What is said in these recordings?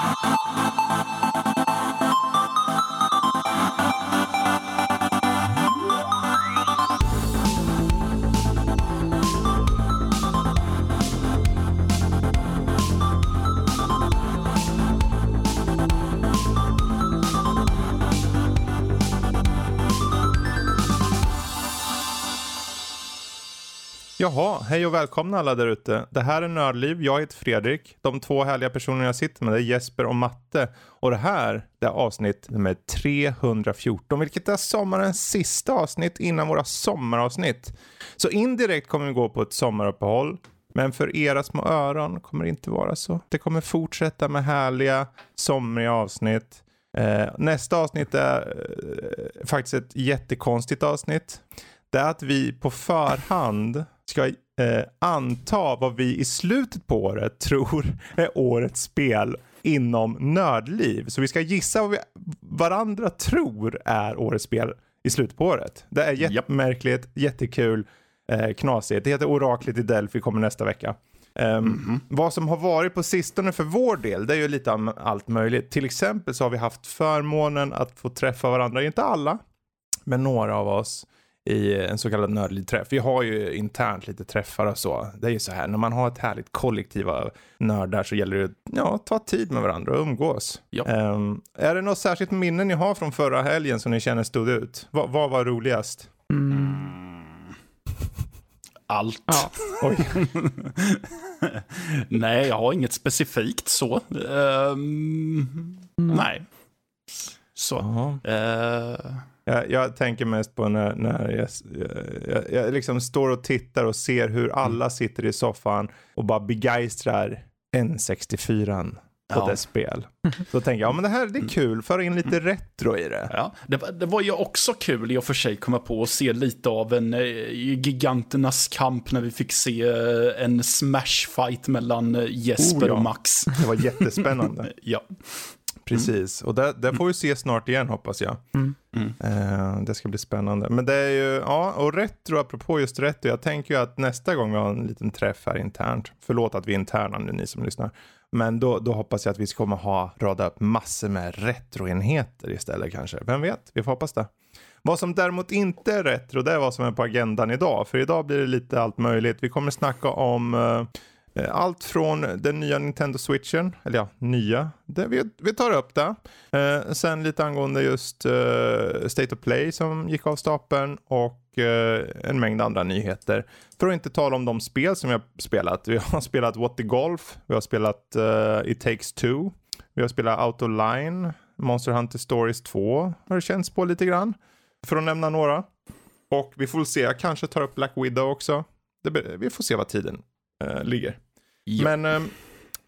Thank you. Jaha, hej och välkomna alla där ute. Det här är Nördliv, jag heter Fredrik. De två härliga personerna jag sitter med är Jesper och Matte. Och det här det är avsnitt nummer 314, vilket är sommarens sista avsnitt innan våra sommaravsnitt. Så indirekt kommer vi gå på ett sommaruppehåll. Men för era små öron kommer det inte vara så. Det kommer fortsätta med härliga somriga avsnitt. Eh, nästa avsnitt är eh, faktiskt ett jättekonstigt avsnitt. Det är att vi på förhand ska eh, anta vad vi i slutet på året tror är årets spel inom nördliv. Så vi ska gissa vad vi varandra tror är årets spel i slutet på året. Det är jättemärkligt, jättekul, eh, knasigt. Det heter Oraklet i Delphi, kommer nästa vecka. Um, mm -hmm. Vad som har varit på sistone för vår del, det är ju lite allt möjligt. Till exempel så har vi haft förmånen att få träffa varandra, inte alla, men några av oss i en så kallad nördlig träff. Vi har ju internt lite träffar och så. Det är ju så här, när man har ett härligt kollektiv av nördar så gäller det att ja, ta tid med varandra och umgås. Ja. Um, är det något särskilt minne ni har från förra helgen som ni känner stod ut? V vad var roligast? Mm. Allt. Ja. Oj. nej, jag har inget specifikt så. Um, nej. Så. Uh, jag, jag, tänker mest på när, när jag, jag, jag, liksom står och tittar och ser hur mm. alla sitter i soffan och bara begeistrar N64 på ja. dess spel. Så tänker jag, ja men det här det är mm. kul, föra in lite retro i det. Ja, det, det var ju också kul i och för sig komma på och se lite av en eh, giganternas kamp när vi fick se eh, en smash-fight mellan eh, Jesper oh, ja. och Max. Det var jättespännande. ja. Precis, och det, det får vi se snart igen hoppas jag. Mm. Mm. Uh, det ska bli spännande. Men det är ju, ja, och retro, apropå just retro, jag tänker ju att nästa gång vi har en liten träff här internt, förlåt att vi är interna nu ni som lyssnar, men då, då hoppas jag att vi kommer ha, rada upp massor med retroenheter istället kanske. Vem vet, vi får hoppas det. Vad som däremot inte är retro, det är vad som är på agendan idag. För idag blir det lite allt möjligt. Vi kommer snacka om uh, Eh, Eh, allt från den nya Nintendo Switchen, eller ja, nya, det, vi, vi tar upp det. Eh, sen lite angående just eh, State of Play som gick av stapeln och eh, en mängd andra nyheter. För att inte tala om de spel som vi har spelat. Vi har spelat What the Golf, vi har spelat eh, It Takes Two, vi har spelat Out of Line, Monster Hunter Stories 2 har det känts på lite grann. För att nämna några. Och vi får väl se, jag kanske tar upp Black Widow också. Det, vi får se vad tiden eh, ligger. Ja. Men ehm,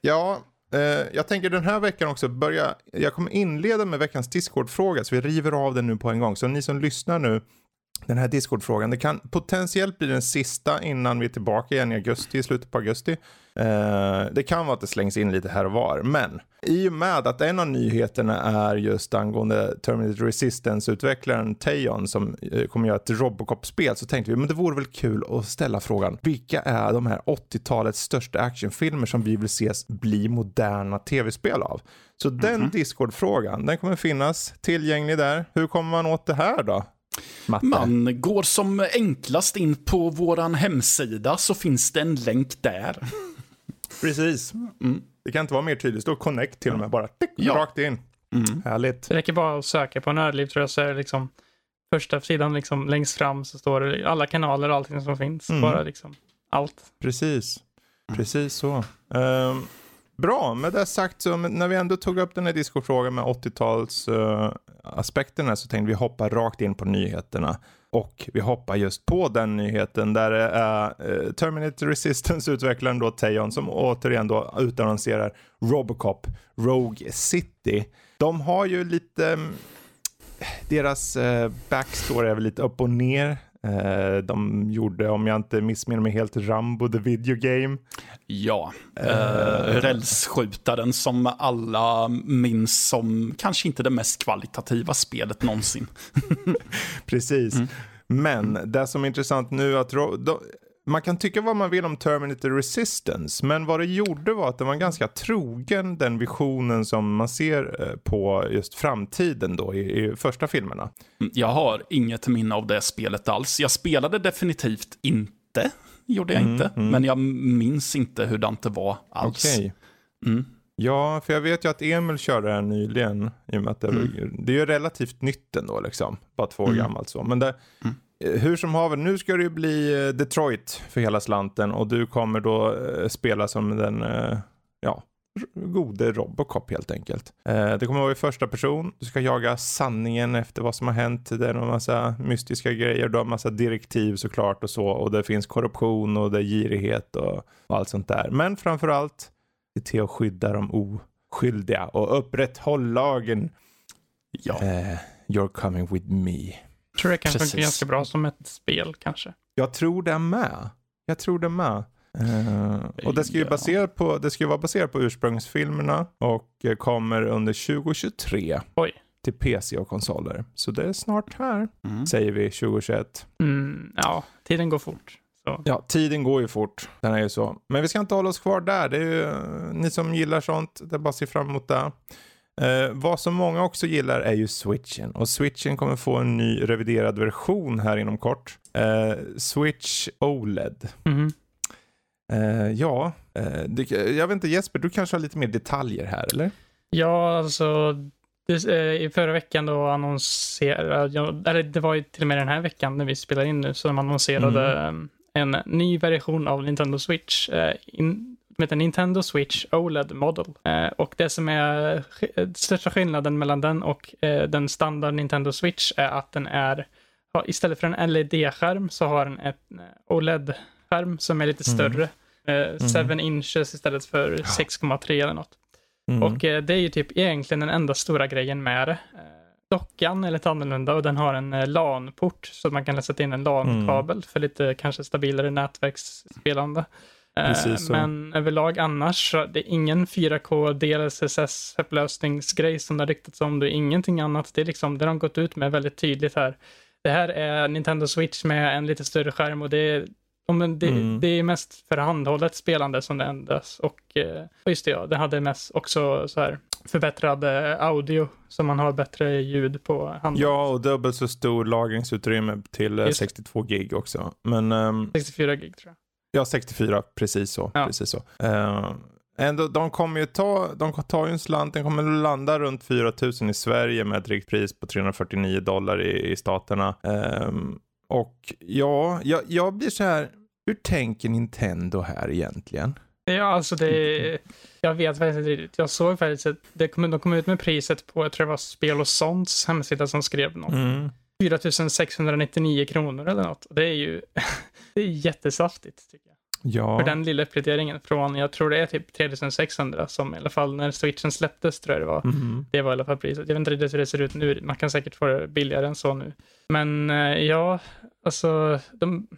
ja, eh, jag tänker den här veckan också börja, jag kommer inleda med veckans Discord-fråga så vi river av den nu på en gång. Så ni som lyssnar nu, den här Discord-frågan, det kan potentiellt bli den sista innan vi är tillbaka igen i augusti, i slutet på augusti. Eh, det kan vara att det slängs in lite här och var, men i och med att en av nyheterna är just angående Terminator Resistance-utvecklaren Tejon som eh, kommer göra ett Robocop-spel så tänkte vi men det vore väl kul att ställa frågan vilka är de här 80-talets största actionfilmer som vi vill se bli moderna tv-spel av? Så mm -hmm. den mhm. Discord-frågan, den kommer finnas tillgänglig där. Hur kommer man åt det här då? Matte. Man går som enklast in på våran hemsida så finns det en länk där. Precis. Mm. Det kan inte vara mer tydligt. Det står connect till och med bara. Tick, ja. Rakt in. Mm. Härligt. Det räcker bara att söka på Nördliv tror jag så är det liksom första sidan liksom längst fram så står det alla kanaler och allting som finns. Mm. Bara liksom allt. Precis. Precis så. Um, bra, med det sagt så när vi ändå tog upp den här discofrågan med 80-tals uh, aspekterna så tänkte vi hoppa rakt in på nyheterna. Och vi hoppar just på den nyheten där det är eh, Terminator Resistance-utvecklaren då Teon som återigen då utannonserar Robocop Rogue City. De har ju lite, mm, deras eh, backstory är väl lite upp och ner. Eh, de gjorde, om jag inte missminner mig helt, Rambo the Video Game. Ja, uh, rälsskjutaren som alla minns som kanske inte det mest kvalitativa spelet någonsin. Precis. Mm. Men det som är intressant nu att man kan tycka vad man vill om Terminator Resistance, men vad det gjorde var att den var ganska trogen den visionen som man ser eh, på just framtiden då i, i första filmerna. Mm, jag har inget minne av det spelet alls. Jag spelade definitivt inte, gjorde jag mm, inte, mm. men jag minns inte hur det var alls. Okay. Mm. Ja, för jag vet ju att Emil körde det här nyligen. I och med att det, mm. det är ju relativt nytt ändå liksom. Bara två år mm. gammalt så. Men det, mm. Eh, hur som haver, nu ska det ju bli eh, Detroit för hela slanten. Och du kommer då eh, spela som den, ja, gode Robocop helt enkelt. det kommer vara i första person. Du ska jaga sanningen efter vad som har hänt. Det är en massa mystiska grejer. Du har en massa direktiv såklart och så. Och det finns korruption och det är girighet och, och allt sånt där. Men framförallt se till att skydda de oskyldiga och upprätthåll lagen. Ja. Uh, you're coming with me. Tror det kan funka ganska bra som ett spel kanske. Jag tror det med. Jag tror det med. Uh, och det ska ju ja. baserat på, det ska vara baserat på ursprungsfilmerna och kommer under 2023. Oj. Till PC och konsoler. Så det är snart här, mm. säger vi 2021. Mm, ja, tiden går fort. Så. Ja, tiden går ju fort. Den är ju så. Men vi ska inte hålla oss kvar där. Det är ju ni som gillar sånt. Det är bara att se fram emot det. Eh, vad som många också gillar är ju switchen. Och switchen kommer få en ny reviderad version här inom kort. Eh, Switch OLED. Mm. Eh, ja, eh, det, jag vet inte Jesper, du kanske har lite mer detaljer här eller? Ja, alltså eh, i förra veckan då annonserade, eller det var ju till och med den här veckan när vi spelar in nu, som annonserade mm en ny version av Nintendo Switch. Eh, in, som heter Nintendo Switch OLED Model. Eh, och det som är största skillnaden mellan den och eh, den standard Nintendo Switch är att den är, istället för en LED-skärm så har den en OLED-skärm som är lite mm. större. Mm. 7 inches istället för 6,3 eller något. Mm. Och det är ju typ egentligen den enda stora grejen med det dockan är lite annorlunda och den har en eh, LAN-port så man kan sätta in en LAN-kabel mm. för lite kanske stabilare nätverksspelande. Eh, Precis Men överlag annars, så det är ingen 4K DLSS-upplösningsgrej som det har ryktats om. Det är ingenting annat. Det är liksom, det har de gått ut med väldigt tydligt här. Det här är Nintendo Switch med en lite större skärm och det är men det, mm. det är mest för handhållet spelande som det ändras. Och, eh, och just det, ja, det hade mest också så här förbättrad eh, audio så man har bättre ljud på handen. Ja, och dubbelt så stor lagringsutrymme till Just. 62 gig också. Men, um, 64 gig tror jag. Ja, 64, precis så. Ja. Precis så. Uh, ändå, de kommer ju ta, de tar ju en slant, den kommer landa runt 4000 i Sverige med ett riktpris på 349 dollar i, i staterna. Um, och ja, jag, jag blir så här, hur tänker Nintendo här egentligen? Ja, alltså det... Jag vet faktiskt inte riktigt. Jag såg faktiskt att det kom, de kom ut med priset på, jag tror det var Spel och Sånts hemsida som skrev något. Mm. 4699 kronor eller något. Det är ju det är jättesaftigt tycker jag. Ja. För den lilla uppgraderingen från, jag tror det är typ 3600 som i alla fall när switchen släpptes tror jag det var. Mm. Det var i alla fall priset. Jag vet inte riktigt hur det ser ut nu. Man kan säkert få det billigare än så nu. Men eh, ja, alltså de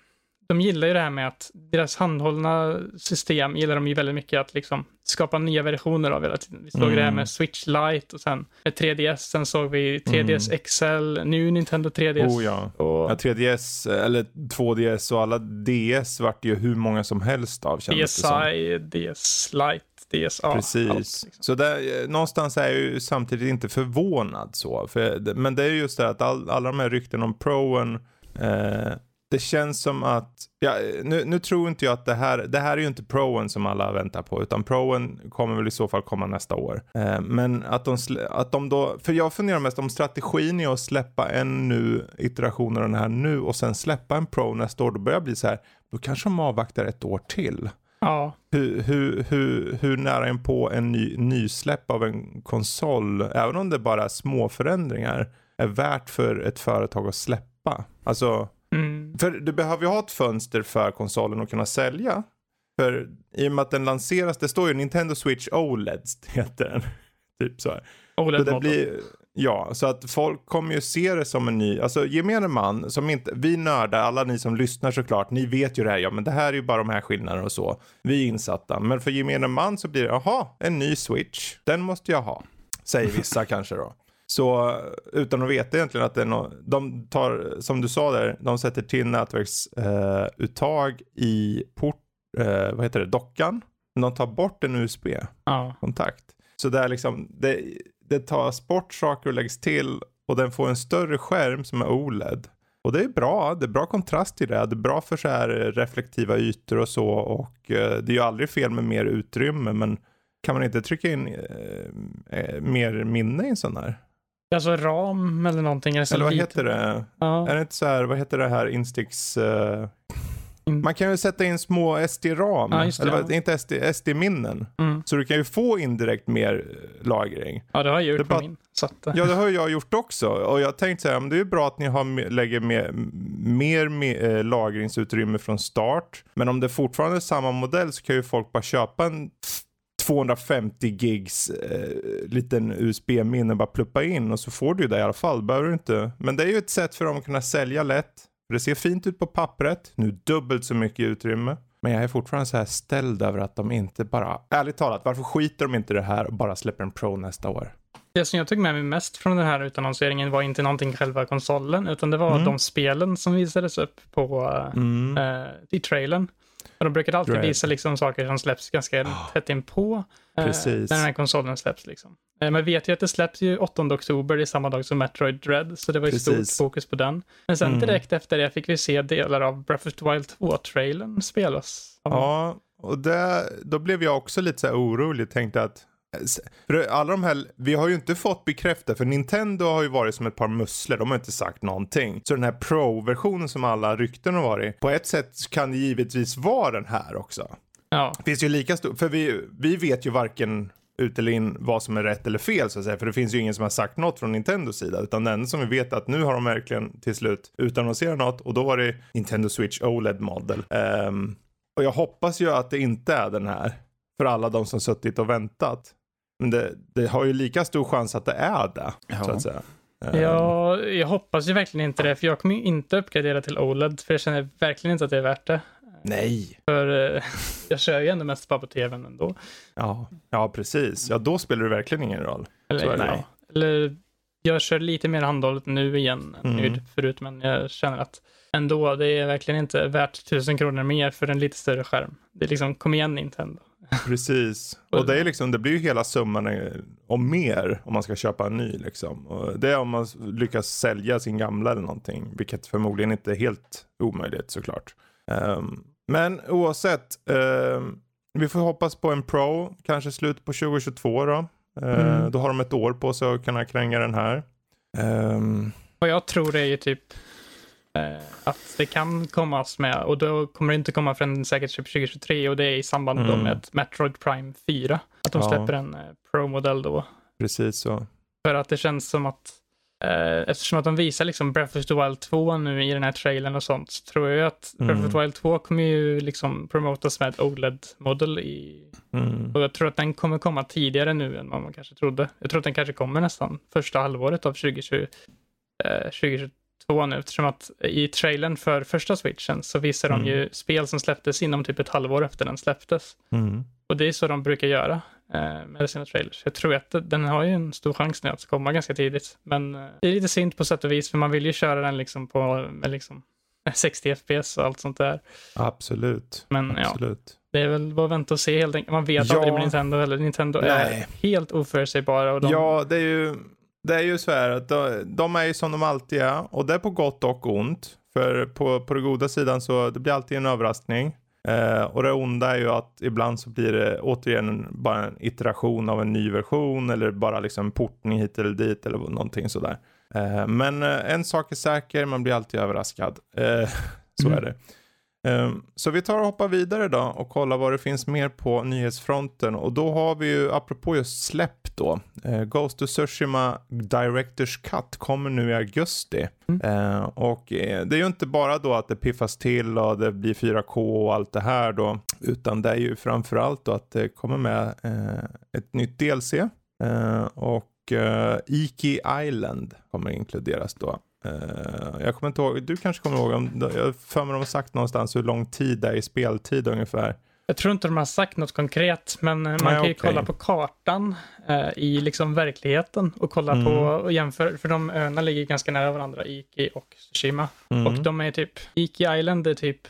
de gillar ju det här med att deras handhållna system gillar de ju väldigt mycket att liksom skapa nya versioner av hela tiden. Vi såg mm. det här med Switch Lite och sen 3DS, sen såg vi 3DS mm. XL, nu Nintendo 3DS. Oh ja. Och... ja 3DS, eller 2DS och alla DS vart ju hur många som helst av kändes DSi, DS Lite, DSA. Precis. Allt, liksom. Så där, någonstans är jag ju samtidigt inte förvånad så. För, men det är just det att all, alla de här rykten om Proen eh, det känns som att, ja, nu, nu, tror inte jag att det här, det här är ju inte proen som alla väntar på, utan proen kommer väl i så fall komma nästa år. Eh, men att de, att de då, för jag funderar mest om strategin är att släppa en nu iteration av den här nu och sen släppa en pro nästa år, då börjar det bli så här, då kanske de avvaktar ett år till. Ja. Hur, hur, hur, hur nära en på en ny, nysläpp av en konsol, även om det bara är små förändringar, är värt för ett företag att släppa. Alltså Mm. För du behöver ju ha ett fönster för konsolen att kunna sälja. För i och med att den lanseras, det står ju Nintendo Switch OLED heter den. typ så här. OLED så blir, Ja, så att folk kommer ju se det som en ny, alltså gemene man som inte, vi nördar, alla ni som lyssnar såklart, ni vet ju det här, ja men det här är ju bara de här skillnaderna och så. Vi är insatta, men för gemene man så blir det, jaha, en ny switch, den måste jag ha. Säger vissa kanske då. Så utan att veta egentligen att det är något, de tar, som du sa där, de sätter till nätverksuttag eh, i port, eh, vad heter det, dockan. Men de tar bort en USB-kontakt. Ja. Så det är liksom, det, det tas bort saker och läggs till och den får en större skärm som är OLED. Och det är bra, det är bra kontrast i det. Det är bra för så här reflektiva ytor och så och eh, det är ju aldrig fel med mer utrymme men kan man inte trycka in eh, eh mer minne i en sån här? Alltså ram eller någonting. Eller, eller vad heter det? Ja. Är det inte så här, vad heter det här Instix? Uh... Man kan ju sätta in små SD-ram, ja, eller inte SD, SD-minnen. Mm. Så du kan ju få indirekt mer eh, lagring. Ja, det har jag gjort på min. Att... Ja, det har jag gjort också. Och jag tänkte så här, det är bra att ni har, lägger mer, mer, mer äh, lagringsutrymme från start. Men om det fortfarande är samma modell så kan ju folk bara köpa en 250 gigs eh, liten USB-minne bara pluppa in och så får du det i alla fall. Behöver du inte. Men det är ju ett sätt för dem att kunna sälja lätt. För det ser fint ut på pappret. Nu dubbelt så mycket utrymme. Men jag är fortfarande så här ställd över att de inte bara, ärligt talat, varför skiter de inte i det här och bara släpper en Pro nästa år? Det som jag tog med mig mest från den här utannonseringen var inte någonting själva konsolen, utan det var mm. de spelen som visades upp på, mm. uh, i trailern. Och de brukar alltid Dread. visa liksom saker som släpps ganska oh. tätt inpå eh, när den här konsolen släpps. Liksom. Eh, man vet ju att det släpps ju 8 oktober, det är samma dag som Metroid Dread, så det var ju Precis. stort fokus på den. Men sen mm. direkt efter det fick vi se delar av Breath of the Wild 2-trailern spelas. Ja, och det, då blev jag också lite så här orolig, tänkte att för alla de här, vi har ju inte fått bekräftat för Nintendo har ju varit som ett par musslor, de har inte sagt någonting. Så den här Pro-versionen som alla rykten har varit, på ett sätt kan det givetvis vara den här också. Ja. Finns ju lika stor, för vi, vi vet ju varken ut eller in vad som är rätt eller fel så att säga. För det finns ju ingen som har sagt något från Nintendos sida. Utan den som vi vet att nu har de verkligen till slut utannonserat något och då var det Nintendo Switch OLED model. Um, och jag hoppas ju att det inte är den här. För alla de som suttit och väntat. Men det, det, har ju lika stor chans att det är det. Ja. Så att säga. Ja, jag hoppas ju verkligen inte det, för jag kommer ju inte uppgradera till OLED, för jag känner verkligen inte att det är värt det. Nej. För eh, jag kör ju ändå mest bara på tvn ändå. Ja, ja precis. Ja, då spelar det verkligen ingen roll. Eller, nej. Eller jag kör lite mer handhållet nu igen än mm. förut, men jag känner att ändå, det är verkligen inte värt tusen kronor mer för en lite större skärm. Det är liksom, kom igen Nintendo. Precis. Och det, är liksom, det blir ju hela summan och mer om man ska köpa en ny. Liksom. Och det är om man lyckas sälja sin gamla eller någonting. Vilket förmodligen inte är helt omöjligt såklart. Um, men oavsett. Um, vi får hoppas på en Pro. Kanske slut på 2022 då. Uh, mm. Då har de ett år på sig att kunna kränga den här. Um, Vad jag tror är ju typ Eh, att det kan komma med och då kommer det inte komma förrän säkert typ 2023 och det är i samband mm. med Metroid Prime 4. Att de släpper en eh, Pro-modell då. Precis så. För att det känns som att eh, eftersom att de visar liksom Breath of the Wild 2 nu i den här trailern och sånt så tror jag att Breath of the mm. Wild 2 kommer ju liksom promotas med OLED-modell i mm. och jag tror att den kommer komma tidigare nu än vad man kanske trodde. Jag tror att den kanske kommer nästan första halvåret av 2020, eh, 2023 2 nu eftersom att i trailern för första switchen så visar de mm. ju spel som släpptes inom typ ett halvår efter den släpptes. Mm. Och det är så de brukar göra eh, med sina trailers. Jag tror att den har ju en stor chans nu att komma ganska tidigt. Men eh, det är lite synd på sätt och vis för man vill ju köra den liksom på med liksom 60 FPS och allt sånt där. Absolut. Men Absolut. ja, det är väl bara att vänta och se helt enkelt. Man vet ja. aldrig med Nintendo eller Nintendo Nej. är helt oförutsägbara. De... Ja, det är ju det är ju så här att de, de, är ju som de alltid är och det är på gott och ont. För på, på den goda sidan så det blir alltid en överraskning. Eh, och det onda är ju att ibland så blir det återigen bara en iteration av en ny version eller bara liksom portning hit eller dit eller någonting sådär. Eh, men eh, en sak är säker, man blir alltid överraskad. Eh, så mm. är det. Ehm, så vi tar och hoppar vidare då och kollar vad det finns mer på nyhetsfronten. Och då har vi ju, apropå just släpp då, uh, Ghost of Tsushima Directors Cut kommer nu i augusti. Mm. Uh, och uh, det är ju inte bara då att det piffas till och det blir 4K och allt det här då, utan det är ju framförallt då att det kommer med ett nytt DLC. och Iki Island kommer inkluderas då. Uh, jag kommer inte ihåg, du kanske kommer ihåg, om, jag för mig de har sagt någonstans hur lång tid det är i speltid ungefär. Jag tror inte de har sagt något konkret, men man kan ju okay. kolla på kartan eh, i liksom verkligheten och kolla mm. på och jämföra, för de öarna ligger ganska nära varandra, Iki och Tsushima. Mm. Och de är typ, Iki Island är typ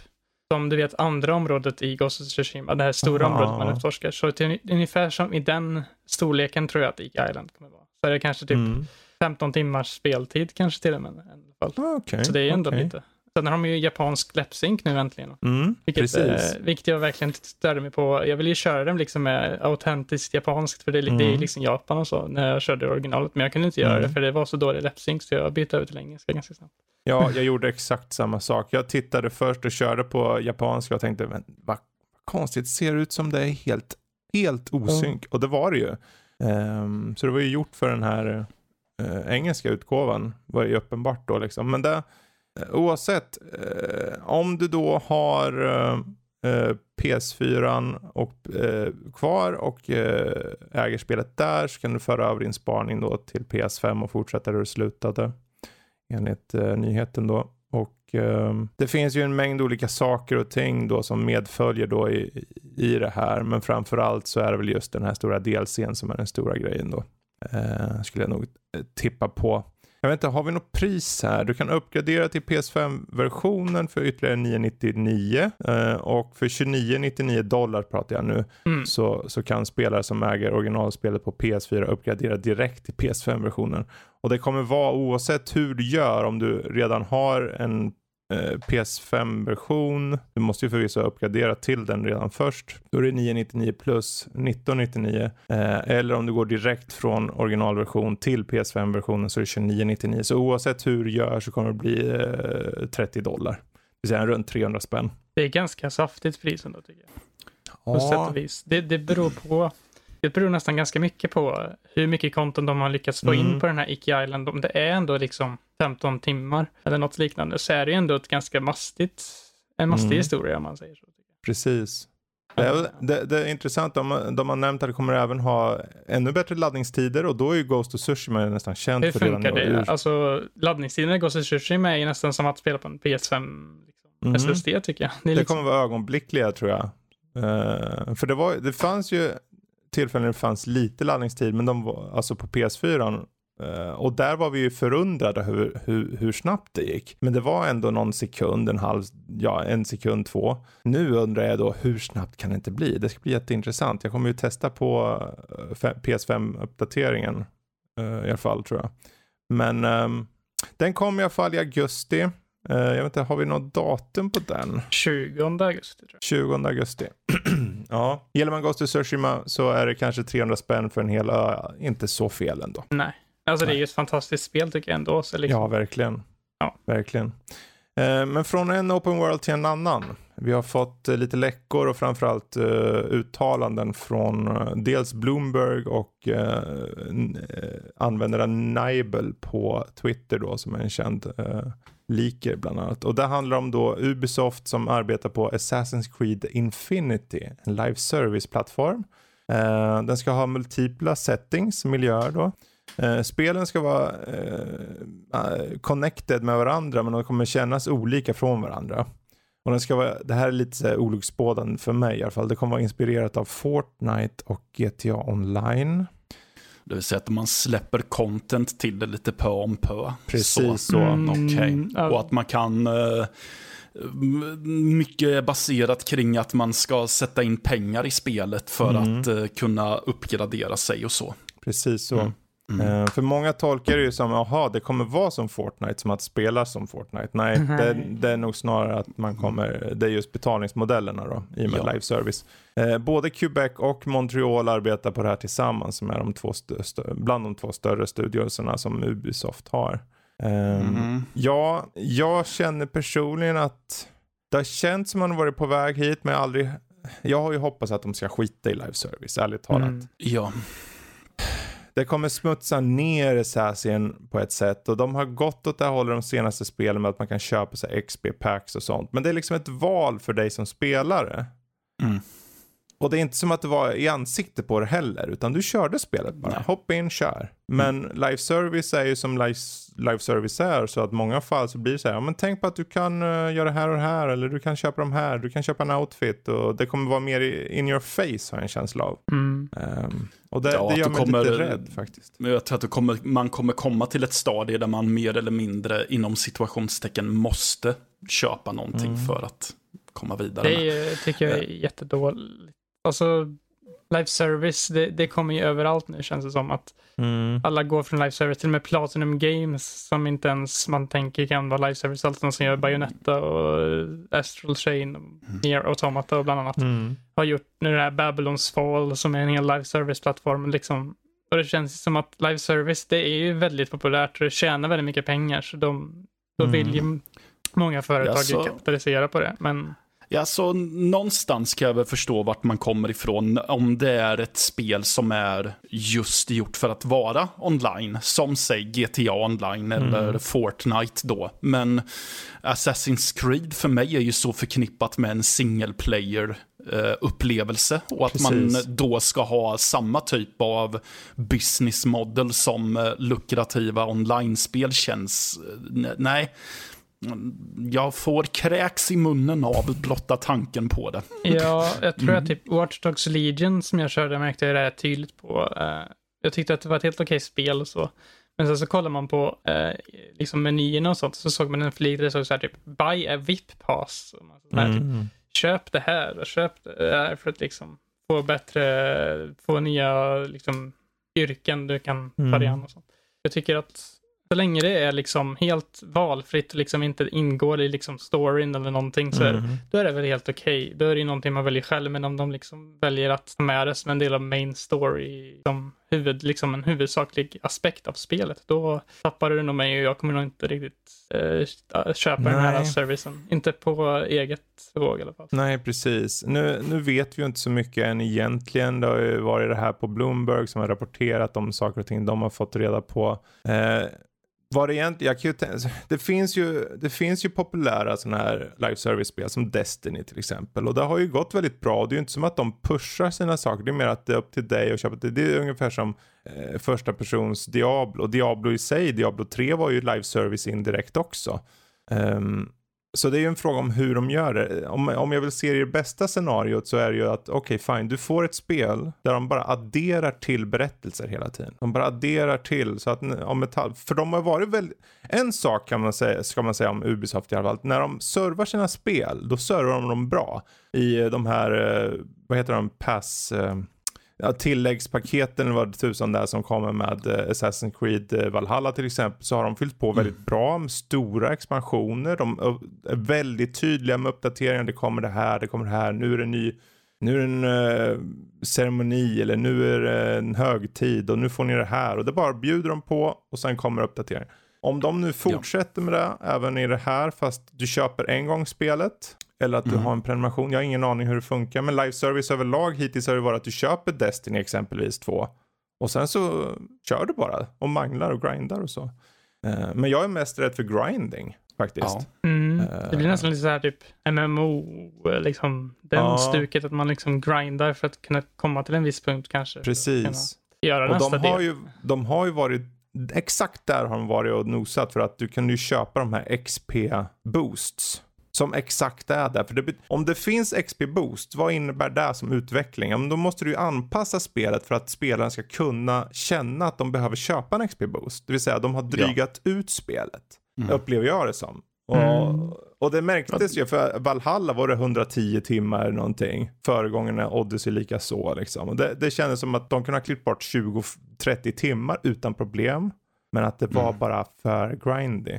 som du vet andra området i Ghost of Tsushima, det här stora Aha. området man utforskar. Så till, ungefär som i den storleken tror jag att Iki Island kommer vara. Så är det kanske typ mm. 15 timmars speltid kanske till och med. Fall. Okay, så det är ändå okay. lite. Sen har de ju japansk läppsynk nu äntligen. Mm, vilket, eh, vilket jag verkligen störde mig på. Jag vill ju köra den liksom med autentiskt japanskt för det är, mm. det är mm. liksom Japan och så när jag körde originalet. Men jag kunde inte göra mm. det för det var så dålig läppsynk så jag bytte över till engelska ganska snabbt. Ja, jag gjorde exakt samma sak. Jag tittade först och körde på japanska och tänkte, men vad konstigt, ser ut som det är helt, helt osynk. Och det var det ju. Um, så det var ju gjort för den här eh, engelska utgåvan, var ju uppenbart då liksom. Men det eh, oavsett, eh, om du då har eh, eh PS4 och, eh, kvar och eh, äger spelet där så kan du föra över din sparning då till PS5 och fortsätta där du slutade. Enligt eh, nyheten då. Och ehm, det finns ju en mängd olika saker och ting då som medföljer då i, i det här. Men framförallt så är det väl just den här stora delscen som är den stora grejen då skulle jag nog tippa på. Jag vet inte, har vi något pris här? Du kan uppgradera till PS5-versionen för ytterligare 999 eh, och för 2999 dollar pratar jag nu mm. så, så kan spelare som äger originalspelet på PS4 uppgradera direkt till PS5-versionen. Och det kommer vara oavsett hur du gör om du redan har en Eh, PS5-version. Du måste ju förvisso uppgradera till den redan först. Då är det 999 plus 1999. Eh, eller om du går direkt från originalversion till PS5-versionen så är det 2999. Så oavsett hur du gör så kommer det bli eh, 30 dollar. Det vill säga runt 300 spänn. Det är ganska saftigt pris ändå tycker jag. På ja. sätt och vis. Det, det beror på det beror nästan ganska mycket på hur mycket konton de har lyckats få mm. in på den här Ike Island. Om det är ändå liksom 15 timmar eller något liknande så är det ju ändå ett ganska mastigt, en mastig mm. historia om man säger så. Precis. Det är, det, det är intressant, de, de har nämnt att det kommer även ha ännu bättre laddningstider och då är ju Ghost of Tsushima nästan känt Hur för redan funkar det? Ur... Alltså laddningstiden i Ghost of Tsushima är ju nästan som att spela på en PS5 liksom, mm. SSD tycker jag. Det, det liksom... kommer vara ögonblickliga tror jag. Uh, för det, var, det fanns ju tillfällen det fanns lite laddningstid, men de var alltså på PS4 eh, och där var vi ju förundrade hur, hur, hur, snabbt det gick. Men det var ändå någon sekund, en halv, ja en sekund, två. Nu undrar jag då hur snabbt kan det inte bli? Det ska bli jätteintressant. Jag kommer ju testa på eh, PS5-uppdateringen eh, i alla fall tror jag. Men um, den kom i alla fall i augusti. Uh, jag vet inte, har vi något datum på den? 20 augusti. Tror jag. 20 augusti. ja. Gillar man Ghost of Tsushima så är det kanske 300 spänn för en hel ö. Inte så fel ändå. Nej. Alltså Nej. det är ju ett fantastiskt spel tycker jag ändå. Så liksom... Ja, verkligen. Ja. Verkligen. Uh, men från en open world till en annan. Vi har fått uh, lite läckor och framförallt uh, uttalanden från dels Bloomberg och användaren Nibel på Twitter då som är en känd leaker bland annat. Och det handlar om då Ubisoft som arbetar på Assassin's Creed Infinity, en live service-plattform. Eh, den ska ha multipla settings, miljöer då. Eh, spelen ska vara eh, eh connected med varandra men de kommer kännas olika från varandra. Och den ska vara, det här är lite olycksbådande för mig i alla fall. Det kommer vara inspirerat av Fortnite och GTA online. Det vill säga att man släpper content till det lite pö om pö. Precis så. Mm, okay. Och att man kan... Uh, mycket baserat kring att man ska sätta in pengar i spelet för mm. att uh, kunna uppgradera sig och så. Precis så. Mm. Mm. Uh, för många tolkar det ju som, jaha, det kommer vara som Fortnite, som att spela som Fortnite. Nej, mm. det, det, är nog snarare att man kommer, det är just betalningsmodellerna då, i och med ja. live service. Uh, både Quebec och Montreal arbetar på det här tillsammans, som är de två bland de två större studioserna som Ubisoft har. Um, mm. Ja, jag känner personligen att det har känts som att man varit på väg hit, men jag aldrig jag har ju hoppats att de ska skita i live service, ärligt talat. Mm. Ja det kommer smutsa ner Assassin på ett sätt och de har gått åt det här hållet de senaste spelen med att man kan köpa sig XP packs och sånt. Men det är liksom ett val för dig som spelare. Mm. Och det är inte som att det var i ansikte på det heller, utan du körde spelet bara. Nej. Hoppa in, kör. Men mm. live service är ju som live, live service är, så att många fall så blir det så här, ja, men tänk på att du kan uh, göra det här och det här, eller du kan köpa de här, du kan köpa en outfit och det kommer vara mer in your face har jag en känsla av. Mm. Um, och det, ja, det gör mig kommer, lite rädd faktiskt. Jag tror att kommer, man kommer komma till ett stadie där man mer eller mindre inom situationstecken måste köpa någonting mm. för att komma vidare. Det är, tycker jag är jättedåligt. Alltså, live service, det, det kommer ju överallt nu känns det som. att mm. Alla går från live service, till och med Platinum Games som inte ens man tänker kan vara live service. Allt som gör Bayonetta och Astral Chain, och mm. Nier Automata och bland annat. Mm. Har gjort nu det här Babylons Fall som är en hel live service-plattform. Liksom. Och det känns som att live service, det är ju väldigt populärt och det tjänar väldigt mycket pengar. Så de, då vill mm. ju många företag ja, så... kapitalisera på det. Men Ja, så någonstans kan jag väl förstå vart man kommer ifrån om det är ett spel som är just gjort för att vara online. Som säg GTA online mm. eller Fortnite då. Men Assassin's Creed för mig är ju så förknippat med en single player eh, upplevelse och att Precis. man då ska ha samma typ av business model som eh, lukrativa online-spel känns. Nej, jag får kräks i munnen av blotta tanken på det. Ja, jag tror mm. att typ Watch Dogs Legion som jag körde märkte jag det tydligt på. Uh, jag tyckte att det var ett helt okej spel och så. Men sen så kollar man på uh, liksom menyerna och sånt så såg man en flik där det stod så här typ Buy a VIP pass. Så här, typ, mm. Köp det här och köp det här för att liksom få bättre, få nya liksom yrken du kan ta dig an och sånt. Jag tycker att så länge det är liksom helt valfritt och liksom inte ingår i liksom storyn eller någonting så mm. då är det väl helt okej. Okay. Då är det ju någonting man väljer själv, men om de liksom väljer att ta med det som en del av main story, som huvud, liksom en huvudsaklig aspekt av spelet, då tappar du nog mig och jag kommer nog inte riktigt eh, köpa Nej. den här servicen. Inte på eget våg i alla fall. Nej, precis. Nu, nu vet vi ju inte så mycket än egentligen. Det har ju varit det här på Bloomberg som har rapporterat om saker och ting de har fått reda på. Eh, vad det egentligen, jag kan det finns ju, det finns ju populära sådana här live service-spel som Destiny till exempel. Och det har ju gått väldigt bra. Det är ju inte som att de pushar sina saker. Det är mer att det är upp till dig att köpa det. Det är ungefär som eh, första persons Diablo. Diablo i sig, Diablo 3 var ju live service indirekt också. Um, så det är ju en fråga om hur de gör det. Om, om jag vill se det bästa scenariot så är det ju att okej okay, fine, du får ett spel där de bara adderar till berättelser hela tiden. De bara adderar till så att om metall, för de har varit väldigt, en sak kan man säga, ska man säga om Ubisoft i alla fall, när de servar sina spel, då servar de dem bra i de här, eh, vad heter de, pass, eh, ja, tilläggspaketen vad tusan det är som kommer med uh, Assassin's Creed uh, Valhalla till exempel så har de fyllt på mm. väldigt bra med stora expansioner. De är väldigt tydliga med uppdateringar. Det kommer det här, det kommer det här. Nu är det en ny nu är det en uh, ceremoni eller nu är det en högtid och nu får ni det här och det bara bjuder de på och sen kommer uppdateringar. Om de nu fortsätter ja. med det även i det här fast du köper en gång spelet eller att du mm. har en prenumeration. Jag har ingen aning hur det funkar. Men live service överlag hittills har det varit att du köper Destiny exempelvis 2. Och sen så kör du bara och manglar och grindar och så. Uh, men jag är mest rädd för grinding faktiskt. Ja. Mm. Det blir nästan lite så här typ MMO, liksom den ja. stuket att man liksom grindar för att kunna komma till en viss punkt kanske. Precis. Göra och nästa de har, del. ju, de har ju varit Exakt där har de varit och nosat för att du kan ju köpa de här XP boosts som exakt är där. För det, om det finns XP boost, vad innebär det som utveckling? Ja, men då måste du ju anpassa spelet för att spelaren ska kunna känna att de behöver köpa en XP boost. Det vill säga de har drygat ja. ut spelet, mm. upplever jag det som. Och, mm. och det märktes ju, för Valhalla var det 110 timmar någonting. Föregångarna Odyssey lika så liksom. Och det, det kändes som att de kunde ha klippt bort 20-30 timmar utan problem. Men att det var mm. bara för grindy.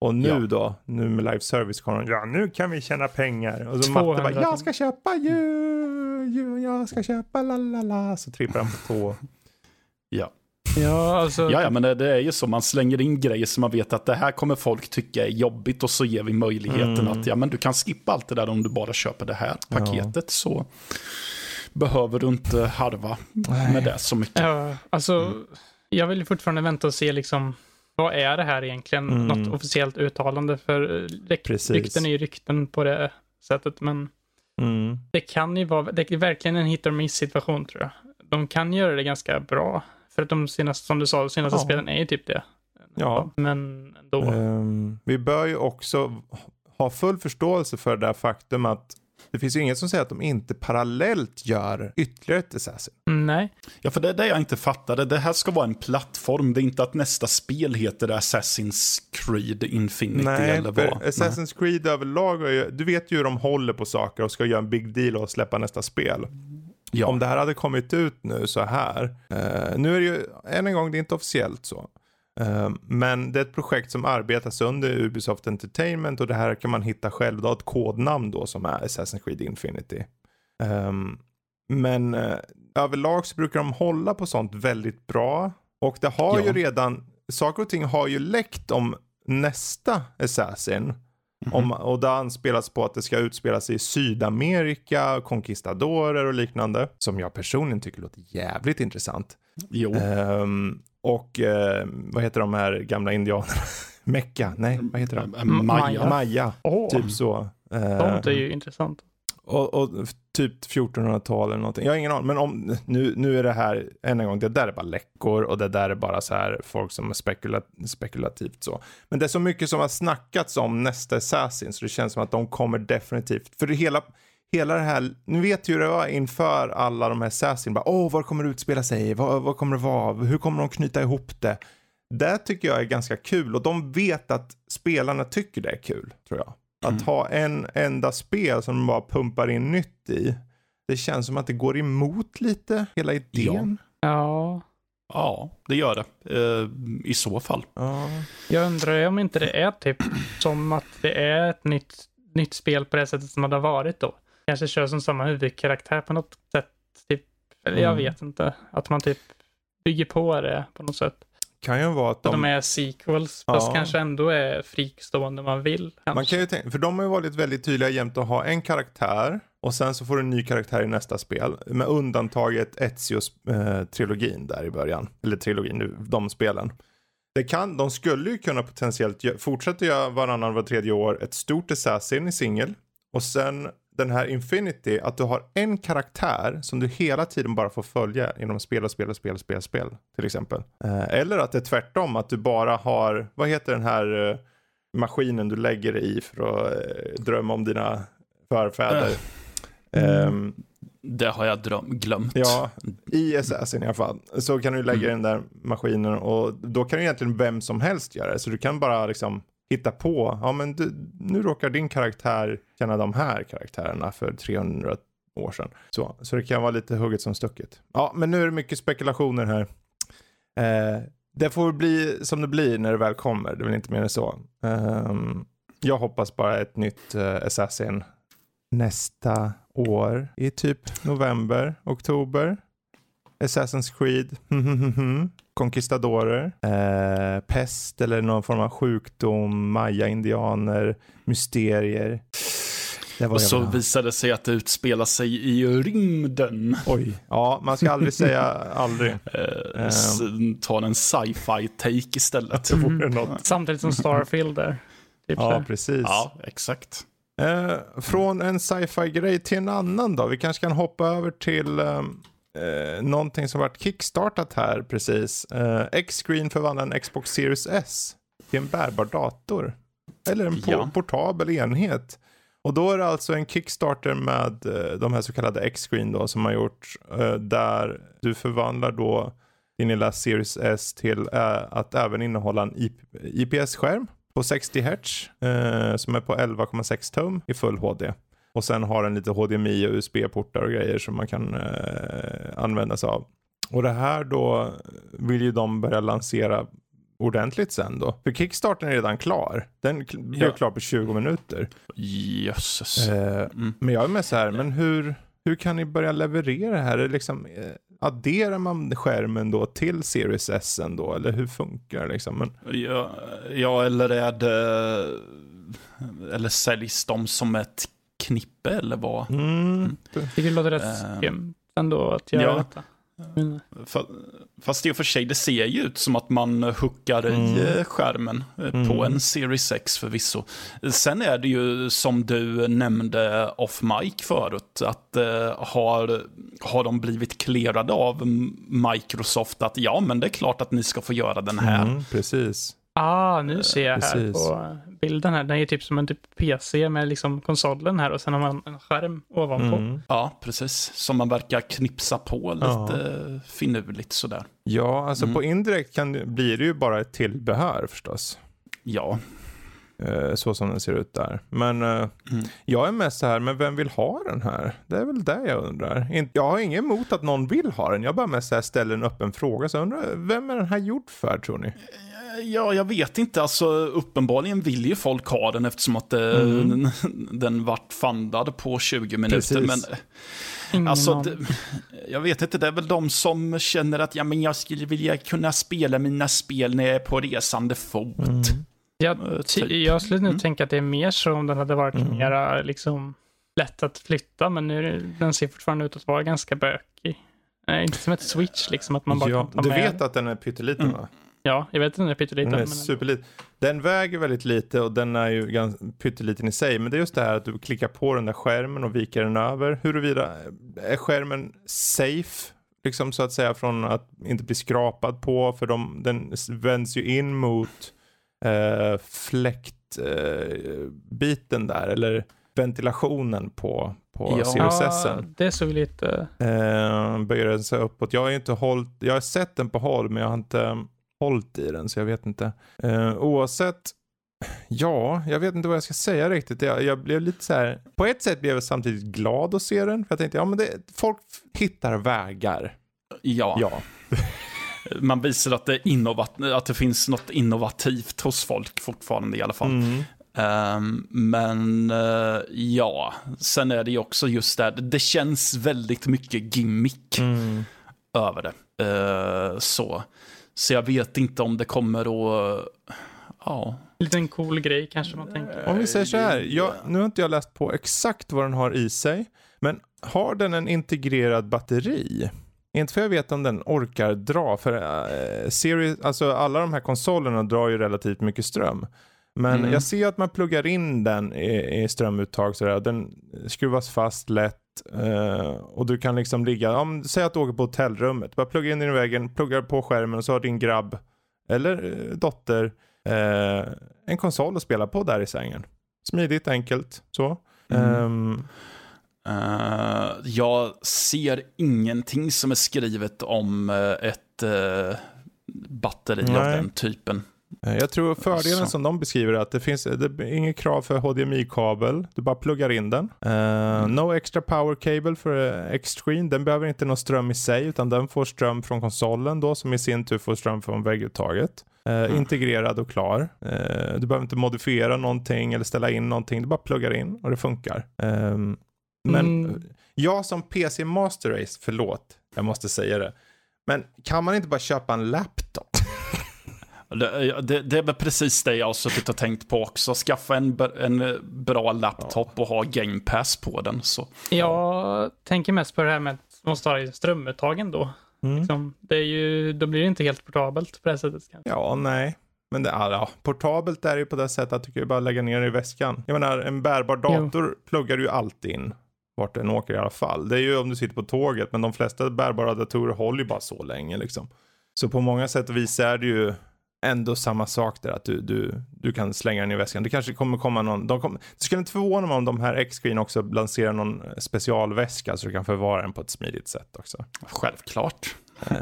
Och nu ja. då, nu med live service kommer ja nu kan vi tjäna pengar. Och så Matte bara, jag ska köpa ju, ju jag ska köpa la la la. Så trippar han på tå. ja. Ja, alltså... ja, ja, men det, det, är ju så. Man slänger in grejer som man vet att det här kommer folk tycka är jobbigt och så ger vi möjligheten mm. att ja, men du kan skippa allt det där om du bara köper det här paketet. Ja. Så behöver du inte harva Nej. med det så mycket. Ja, alltså, mm. jag vill fortfarande vänta och se liksom vad är det här egentligen? Mm. Något officiellt uttalande? För ryk Precis. rykten är ju rykten på det sättet. Men Mm. det kan ju vara, det är verkligen en hit or miss situation tror jag. De kan göra det ganska bra. För att de senaste, som du sa, de senaste Ja. spelen är ju typ det. Ja. Men ändå. Ehm, vi bör ju också ha full förståelse för det faktum att det finns ju inget som säger att de inte parallellt gör ytterligare ett Assassin. Nej. Ja, för det är det jag inte fattade. Det här ska vara en plattform. Det är inte att nästa spel heter Assassin's Creed Infinity Nej, eller vad. Assassin's Creed överlag, är ju, du vet ju hur de håller på saker och ska göra en big deal och släppa nästa spel. Ja. Om det här hade kommit ut nu så här. eh, nu är det ju, än en gång, det är inte officiellt så. Eh, men det är ett projekt som arbetas under Ubisoft Entertainment och det här kan man hitta själv. Det har ett kodnamn då som är Assassin's Creed Infinity. Ehm, men eh, överlag så brukar de hålla på sånt väldigt bra. Och det har Ja. ju redan, saker och ting har ju läckt om nästa Assassin. Om, och det anspelas på att det ska utspela sig i Sydamerika, conquistadorer och liknande. Som jag personligen tycker låter jävligt intressant. Jo. Ehm, och eh, vad heter de här gamla indianerna? Mecka? Nej, vad heter de? Eh, Maja. Maja, Åh, typ så. Eh, sånt är ju intressant. och, och typ 1400-tal eller någonting. Jag har ingen aning. Men om, nu, nu är det här, än en gång, det där är bara läckor och det där är bara så här folk som är spekula, spekulativt så. Men det är så mycket som har snackats om nästa Assassin så det känns som att de kommer definitivt. För det hela, hela det här, nu vet ju hur det var inför alla de här Assassin. Bara, Åh, vad kommer det utspela sig? Vad, vad kommer det vara? Hur kommer de knyta ihop det? Det tycker jag är ganska kul och de vet att spelarna tycker det är kul, tror jag. Att ha en enda spel som de bara pumpar in nytt i. Det känns som att det går emot lite hela idén. Ja, Ja, det gör det. Eh, I så fall. Ja. jag undrar om inte det är typ som att det är ett nytt, nytt spel på det sättet som det har varit då. Kanske kör som samma huvudkaraktär på något sätt. Typ, eller jag Mm. vet inte. Att man typ bygger på det på något sätt. Kan ju vara att De, de är sequels, Ja. fast kanske ändå är fristående man vill. Kanske. Man kan ju tänka, för de har ju varit väldigt tydliga jämt att ha en karaktär och sen så får du en ny karaktär i nästa spel. Med undantaget Ezio-trilogin där i början. Eller trilogin, de spelen. Det kan, de skulle ju kunna potentiellt fortsätta göra varannan var tredje år ett stort Assassin i singel. Och sen den här Infinity, att du har en karaktär som du hela tiden bara får följa genom spel och spel och spel och spel, spel till exempel. Eh, eller att det är tvärtom, att du bara har, vad heter den här eh, maskinen du lägger dig i för att eh, drömma om dina förfäder. Ehm, Det har jag dröm- glömt. ja, i Assassin i alla fall. Så kan du lägga den där maskinen och då kan ju egentligen vem som helst göra det. Så du kan bara liksom hitta på, ja men du, nu råkar din karaktär känna de här karaktärerna för 300 år sedan. Så, så det kan vara lite hugget som stucket. Ja, men nu är det mycket spekulationer här. Eh, det får bli som det blir när det väl kommer, det är väl inte mer än så. Ehm, jag hoppas bara ett nytt eh, Assassin nästa år i typ november, oktober. Assassin's Creed, Conquistadorer, eh, pest eller någon form av sjukdom, maya-indianer, mysterier. Det var Och så ha. visade det sig att det utspelar sig i rymden. Oj, ja man ska aldrig säga aldrig. Eh, s- tar en sci-fi take istället. Det vore något. Samtidigt som Starfield där. Typ Ja, här. precis. Ja, exakt. Eh, från en sci-fi grej till en annan då. Vi kanske kan hoppa över till ehm, eh, någonting som varit kickstartat här precis. Eh, X-Screen förvandlar en Xbox Series S till en bärbar dator. Eller en po- Ja. portabel enhet. Och då är det alltså en Kickstarter med eh, de här så kallade X-Screen då som har gjort eh, där du förvandlar då din lilla Series S till eh, att även innehålla en IP- IPS-skärm på 60 Hz eh, som är på 11,6 tum i full HD. Och sen har den lite HDMI och USB-portar och grejer som man kan eh, använda sig av. Och det här då vill ju de börja lansera ordentligt sen då. För Kickstarten är redan klar. Den blev Ja. klar på 20 minuter. Jösses. Eh, Mm. Men jag är med så här, men hur, hur kan ni börja leverera det här? Är liksom, eh, adderar man skärmen då till Series S då? Eller hur funkar det liksom? Men, Ja, ja, eller är det... Eller säljs de som ett knippe eller vad? mm, tycker det låter rätt Eh, skumt ändå att göra ja. detta. Mm. Fast i och för sig, det ser ju ut som att man huckar i Mm. eh, skärmen eh, på Mm. en Series X förvisso. Sen är det ju som du nämnde off mic förut, att eh, har, har de blivit clearade av Microsoft att ja, men det är klart att ni ska få göra den här. Mm, precis. Ah, nu ser jag här Precis. på bilden här. Den är ju typ som en typ PC med liksom konsolen här och sen har man en skärm ovanpå. Mm. Ja, precis. Som man verkar knipsa på lite finurligt sådär. Ja, alltså Mm. på indirekt kan, blir det ju bara ett tillbehör förstås. Ja, Eh, så som den ser ut där. Men eh, Mm. jag är mest så här, men vem vill ha den här? Det är väl det jag undrar. Jag har inget emot att någon vill ha den. Jag bara mest så här ställer en öppen fråga. Så jag undrar, vem är den här gjord för tror ni? Ja, jag vet inte. Alltså, uppenbarligen vill ju folk ha den eftersom att eh, Mm. den vart fundad på 20 minuter. Precis. Men eh, Ingen alltså, det, jag vet inte, det är väl de som känner att ja, men jag skulle vilja kunna spela mina spel när jag är på resande fot. Mm. Jag, Eh, ty- typ. jag skulle nog Mm. tänka att det är mer så om den hade varit Mm. mera liksom lätt att flytta, men nu den ser fortfarande ut att vara ganska bökig. Eh, inte som ett switch liksom, att man bara Ja, kan ta du med. vet att den är pytteliten Mm. va? Ja, jag vet att den är pytteliten. Den är men- superliten. Den väger väldigt lite och den är ju ganska pytteliten i sig. Men det är just det här att du klickar på den där skärmen och viker den över. Huruvida är skärmen safe? Liksom så att säga från att inte bli skrapad på. För de, den vänds ju in mot eh, fläktbiten eh, biten där. Eller ventilationen på, på Ja. Sirius Ja, det såg lite... Eh, böjer den sig uppåt. Jag har ju inte hållit, jag har sett den på håll men jag har inte hållit i den så jag vet inte. Eh, oavsett, ja, jag vet inte vad jag ska säga riktigt. Jag, jag blev lite så här, på ett sätt blev jag samtidigt glad att se den. För jag tänkte, ja men det, folk hittar vägar. Ja, Ja, man visar att det, är innovat- att det finns något innovativt hos folk fortfarande i alla fall. mm. Ehm, men eh, ja, sen är det ju också just där, det känns väldigt mycket gimmick Mm. över det. Eh, så. så jag vet inte om det kommer att, ja. Lite en cool grej kanske man tänker. Om vi säger så här, jag, nu har inte jag läst på exakt vad den har i sig. Men har den en integrerad batteri? Inte för jag vet om den orkar dra, för uh, series, alltså alla de här konsolerna drar ju relativt mycket ström. Men Mm. jag ser att man pluggar in den i, i strömuttag sådär. Den skruvas fast lätt eh, och du kan liksom ligga, om, säg att du åker på hotellrummet, bara plugga in den i väggen, pluggar på skärmen och så har din grabb eller eh, dotter eh, en konsol att spela på där i sängen. Smidigt, enkelt, så. Mm. Ehm, Eh, jag ser ingenting som är skrivet om eh, ett eh, batteri av Nej. den typen. Jag tror fördelen Så. som de beskriver är att det finns det inget krav för HDMI-kabel. Du bara pluggar in den. Eh, No extra power cable för uh, X-screen. Den behöver inte någon ström i sig utan den får ström från konsolen då som i sin tur får ström från vägguttaget. Eh, Integrerad och klar. Du behöver inte modifiera någonting eller ställa in någonting. Du bara pluggar in och det funkar. Men Mm. jag som PC Master Race, förlåt, jag måste säga det. Men kan man inte bara köpa en laptop? Det, det, det är väl precis det jag har suttit och tänkt på också. Skaffa en, en bra laptop och ha game pass på den. Så. Jag tänker mest på det här med att man måste ha i strömuttagen då. Mm. Liksom, det är ju, då blir det inte helt portabelt på det här sättet. kanske. Ja, nej. Men det, ja, portabelt är det ju på det sättet att du kan ju bara lägga ner det i väskan. Jag menar, en bärbar dator pluggar du ju alltid in. Vart den åker i alla fall. Det är ju om du sitter på tåget, men de flesta bärbara datorer håller ju bara så länge liksom. Så på många sätt och vis är det ju ändå samma sak där, att du, du, du kan slänga den i väskan. Det kanske kommer komma någon, de kommer, det skulle inte förvåna mig om de här X-Screen också lanserar någon specialväska så du kan förvara den på ett smidigt sätt också. Självklart. Eh,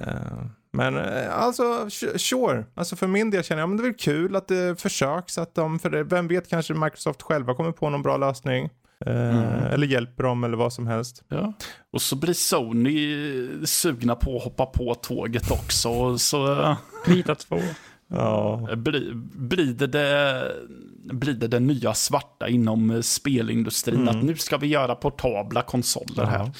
Men eh, alltså, sure. Alltså för min del känner jag, men det är väl kul att det försöks. Att de, för det, vem vet, kanske Microsoft själva kommer på någon bra lösning. Eh, Eller hjälper dem eller vad som helst. Ja. Och så blir Sony sugna på att hoppa på tåget också. och Så eh, Vita två. Ja. blir, blir, det blir det det nya svarta inom eh, spelindustrin. Mm. Att nu ska vi göra portabla konsoler här.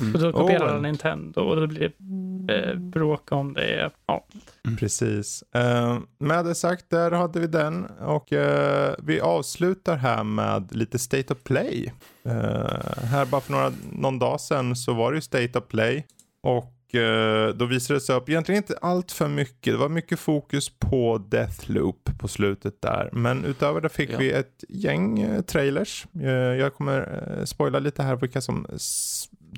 Och då kopierar Oh. oh. Nintendo och då blir det eh, bråk om det. Ja. Precis. Eh, med det sagt, där hade vi den. Och eh, vi avslutar här med lite State of Play. Eh, här bara för några, någon dag sedan så var det ju State of Play. Och eh, då visade det sig upp, egentligen inte allt för mycket, det var mycket fokus på Deathloop på slutet där. Men utöver det fick Ja. vi ett gäng eh, trailers. Jag kommer spoila lite här vilka som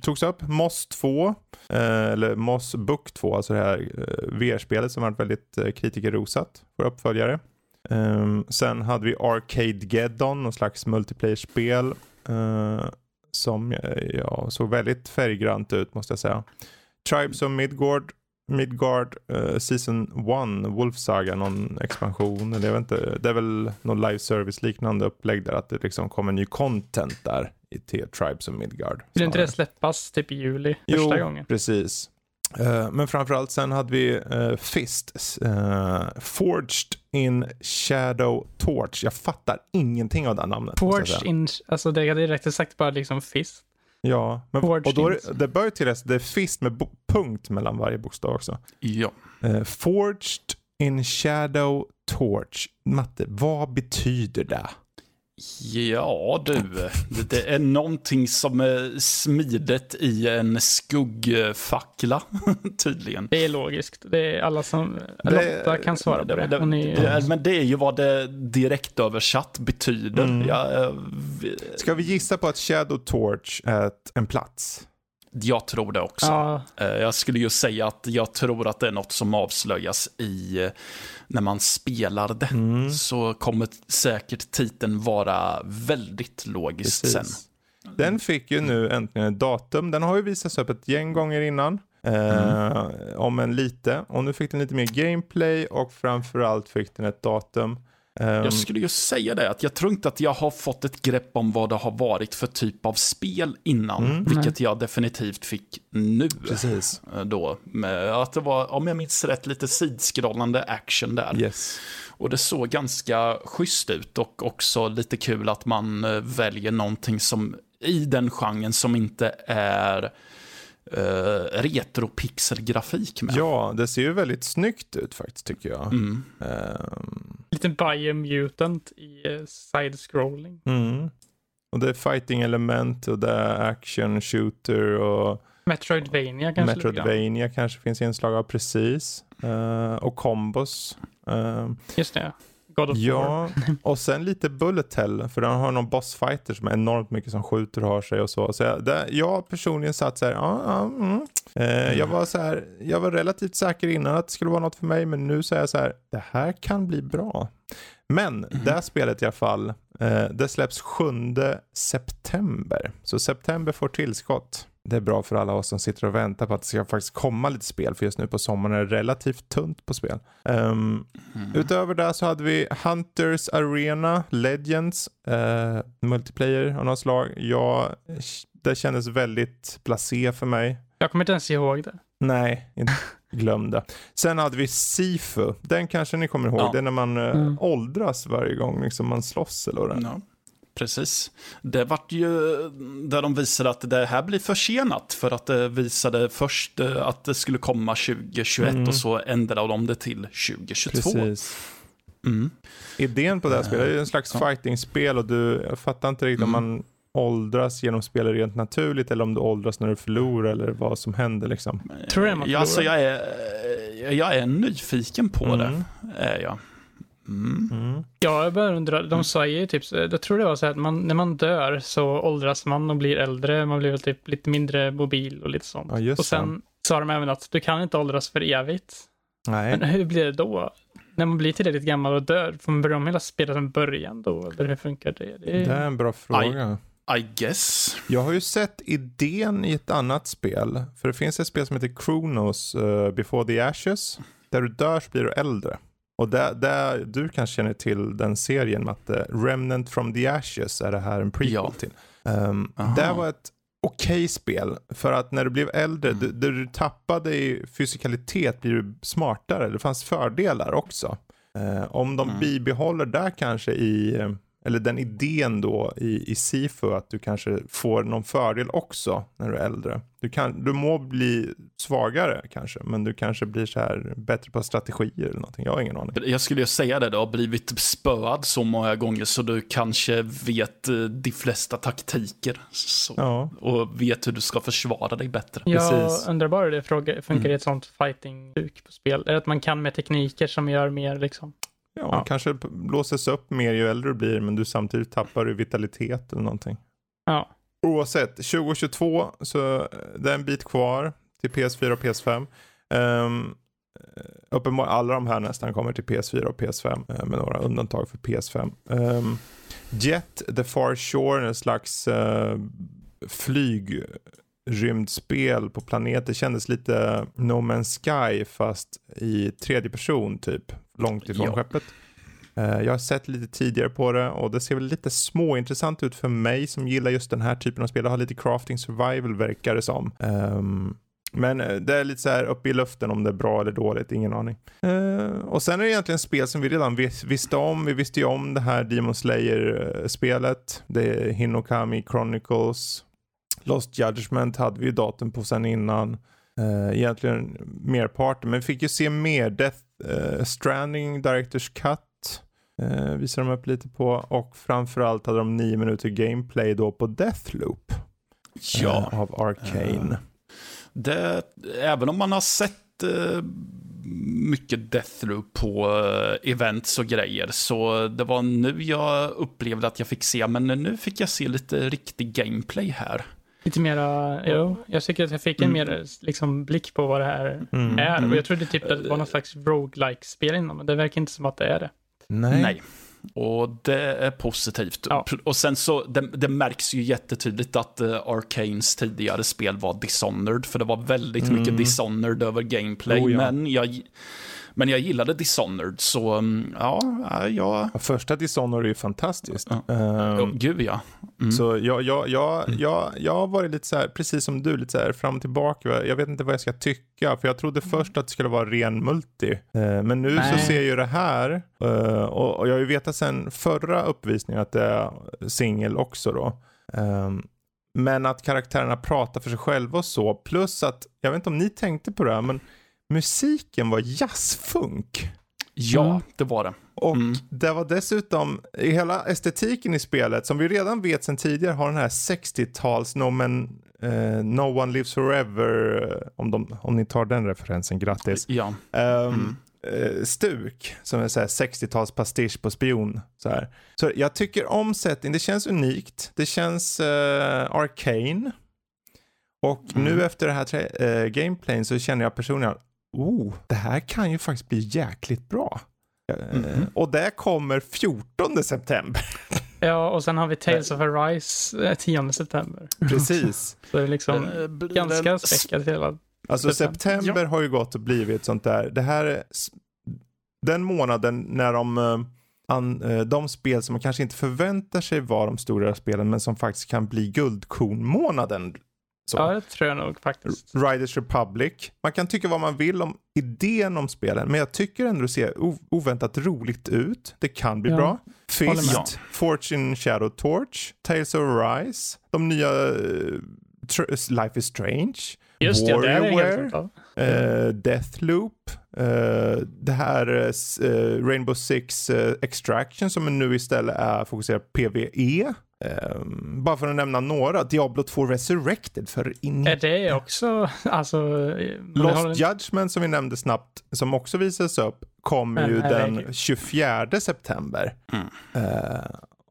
togs upp. Moss 2, eh, eller Moss Book 2, alltså det här eh, VR-spelet som varit väldigt eh, kritikerrosat för uppföljare. Ehm, sen hade vi Arcade Geddon, någon slags multiplayer-spel. eh, som eh, ja, såg väldigt färggrant ut måste jag säga. Tribes of Midgard, Midgard uh, Season 1, Wolf Saga, någon expansion. Eller jag vet inte, det är väl någon live service liknande upplägg där att det liksom kommer ny content där i till Tribes of Midgard. Vill inte det släppas typ i juli första jo, gången? precis. Eh, men framförallt sen hade vi eh, Fist, eh, Forged in Shadow Torch. Jag fattar ingenting av det här namnet. Forged in, alltså det är direkt sagt bara liksom fist. Ja, men, Forged och då är, det- det bör ju tilläggas, det är Fist med bo- punkt mellan varje bokstav också. Ja. Forged in Shadow Torch. Matte, vad betyder det? Ja du, det- är någonting som är smidet i en skuggfackla tydligen. Det är logiskt. Det är alla som... Det- Lotta kan svara på det. Det- det- Men det är ju vad det direkt översatt betyder. Mm. Jag, eh, vi- Ska vi gissa på att Shadow Torch är en plats? Jag tror det också. ja, Eh, Jag skulle ju säga att jag tror att det är något som avslöjas i eh, när man spelar det. Mm. Så kommer säkert titeln vara väldigt logisk sen. Precis. Den fick ju nu äntligen ett datum. Den har ju visats upp ett gäng gånger innan. Eh, Om en lite. Och nu fick den lite mer gameplay och framförallt fick den ett datum. Ehm, Jag skulle ju säga det, att jag tror inte att jag har fått ett grepp om vad det har varit för typ av spel innan, Mm. vilket jag definitivt fick nu. Precis. eh, Då, med att det var, om jag minns rätt, lite sidskrollande action där. Yes. Och det såg ganska schysst ut och också lite kul att man eh, väljer någonting som i den genren som inte är uh, retropixelgrafik med. Ja, det ser ju väldigt snyggt ut faktiskt tycker jag. Mm. Ehm, lite biomutant i eh, side-scrolling. mm. Och det är fighting element och det är action shooter och Metroidvania kanske. Metroidvania kanske finns inslag av precis. Eh, och combos. Ehm, Just det. God of War. Ja, och sen lite bullet hell, för den har någon bossfighter som är enormt mycket som skjuter och har sig och så. Så jag, där, jag personligen satt så här, ja, ja, mm. eh, jag var så här, jag var relativt säker innan att det skulle vara något för mig, men nu säger jag så här, det här kan bli bra. Men det här spelet i alla fall, eh, det släpps 7 september. Så september får tillskott. Det är bra för alla oss som sitter och väntar på att det ska faktiskt komma lite spel, för just nu på sommaren är det relativt tunt på spel. Ehm, Utöver det så hade vi Hunters Arena Legends, eh, multiplayer av något slag. Ja, det kändes väldigt blasé för mig. Jag kommer inte ens ihåg det. Nej, inte glöm det. Sen hade vi Sifu. Den kanske ni kommer ihåg. Ja. Det är när man eh, Mm. åldras varje gång liksom man slåss eller vad det är. Ja, precis. Det vart ju där de visade att det här blir försenat för att det visade först eh, att det skulle komma 2021 Mm. och så ändrade de det till 2022. Precis. Mm. Idén på det här spelet är ju en slags Ja. fighting-spel och du, jag fattar inte riktigt om Mm. man åldras genom spelet rent naturligt eller om du åldras när du förlorar eller vad som händer liksom. Tror jag man ja, alltså jag är, jag är nyfiken på Mm. det. Är jag. Mm. Mm. Ja, jag bara undrar. De sa ju typ, jag tror det var så här att man, när man dör så åldras man och blir äldre. Man blir väl typ lite mindre mobil och lite sånt. Ja, just och sen sa de även att du kan inte åldras för evigt. Nej. Men hur blir det då? När man blir tillräckligt gammal och dör, får man börja om hela spelet från början då? Eller hur funkar det? det Det är en bra fråga. I guess. Jag har ju sett idén i ett annat spel. För det finns ett spel som heter Chronos uh, Before the Ashes. Där du dör så blir du äldre. Och där, där du kanske känner till den serien Matte. Remnant from the Ashes är det här en prequel Ja. till. Um, Aha. det var ett okej spel. För att när du blev äldre, Mm. det du tappade i fysikalitet blir du smartare. Det fanns fördelar också. Eh, om de Mm. bibehåller där kanske i eller den idén då i, i Sifu att du kanske får någon fördel också när du är äldre. Du, kan, du må bli svagare kanske, men du kanske blir så här bättre på strategier eller någonting. Jag har ingen aning. Jag skulle ju säga det, du har blivit spöad så många gånger så du kanske vet eh, de flesta taktiker. Så, Ja. Och vet hur du ska försvara dig bättre. Jag Precis. undrar bara hur det funkar Mm. i ett sånt fighting-stuk på spel. Är det att man kan med tekniker som gör mer liksom? Ja, Ja. kanske blåses upp mer ju äldre du blir, men du samtidigt tappar du vitalitet eller någonting. Ja. Oavsett, 2022 så eh, det är en bit kvar till PS4 och PS5. Um, uppenbarligen alla de här nästan kommer till PS4 och PS5 eh, med några undantag för PS5. Um, Jet The Far Shore, en slags uh, flygrymdspel på planeter kändes lite No Man's Sky fast i tredje person typ, långt ifrån Ja. skeppet. Eh, Jag har sett lite tidigare på det och det ser väl lite småintressant ut för mig som gillar just den här typen av spel. Det har lite crafting survival verkar det som. Ehm, men eh, det är lite så här uppe i luften om det är bra eller dåligt, ingen aning. Eh, och sen är det egentligen spel som vi redan vis- visste om. Vi visste ju om det här Demon Slayer-spelet. Det är Hinokami Chronicles. Lost Judgment hade vi ju datum på sen innan. Uh, egentligen merparten, men vi fick ju se mer. Death eh, Stranding Directors Cut uh, visar de upp lite på och framförallt hade de nio minuter gameplay då på Deathloop Ja. eh, av Arcane. Det, även om man har sett eh, mycket Deathloop på eh, events och grejer, så det var nu jag upplevde att jag fick se, men nu fick jag se lite riktig gameplay här. Lite mera, jo, jag tycker att jag fick en Mm. mer liksom, blick på vad det här Mm. är. Mm. Och jag trodde typ att det var någon slags roguelike spel innan, men det verkar inte som att det är det. Nej. Nej. Och det är positivt. Ja. Och sen så, det, det märks ju jättetydligt att uh, Arcanes tidigare spel var Dishonored, för det var väldigt Mm. mycket Dishonored över gameplay. Oh, ja. men, jag, men jag gillade Dishonored, så mm, ja, ja, ja. Ja, Första Dishonored är ju fantastiskt. Ja. Ehm, Oh, gud ja. Mm. Så jag, jag, jag, jag, jag har varit lite så här, precis som du, lite så här fram och tillbaka. Jag vet inte vad jag ska tycka, för jag trodde först att det skulle vara ren multi. Eh, Men nu så Nej. ser jag ju det här, eh, och och jag har ju vetat sedan förra uppvisningen att det är singel också då. Ehm, Men att karaktärerna pratar för sig själva och så, plus att, jag vet inte om ni tänkte på det här, men musiken var jazzfunk. Ja, Mm. det var det. Och Mm. det var dessutom, i hela estetiken i spelet, som vi redan vet sedan tidigare, har den här 60-tals no, man, eh, no One Lives Forever, eh, om, de, om ni tar den referensen, grattis. Ja. Ehm, Mm. eh, stuk, som är så här 60-tals pastisch på spion. Så, här. så jag tycker om setting, det känns unikt, det känns eh, arcane. Och Mm. nu efter det här eh, gameplayen så känner jag personligen, oh, det här kan ju faktiskt bli jäkligt bra. Eh, Mhm. Och det kommer 14 september. Ja, och sen har vi Tales of Arise eh, 10 september. Precis. Så det är liksom Eh, ganska späckat hela. Alltså September. september har ju gått och blivit ett sånt där. Det här är den månaden när de, eh, an, eh, de spel som man kanske inte förväntar sig vara de stora spelen men som faktiskt kan bli guldkornmånaden. Så. Ja, det tror jag nog faktiskt. Riders Republic. Man kan tycka vad man vill om idén om spelen, men jag tycker ändå det ser oväntat roligt ut. Det kan bli Ja, bra. Fist, Fortune Shadow Torch, Tales of Rise, de nya tr- Life is Strange, Just det, det är Warrior, helt sant. eh, Deathloop, eh, det här eh, Rainbow Six Extraction som nu istället är fokuserat på PVE. Eh, bara för att nämna några. Diablo 2 Resurrected för in Är det också, alltså... eh, Lost har en- Judgment som vi nämnde snabbt, som också visas upp, kommer Men ju den det- 24 september. Mm. Eh,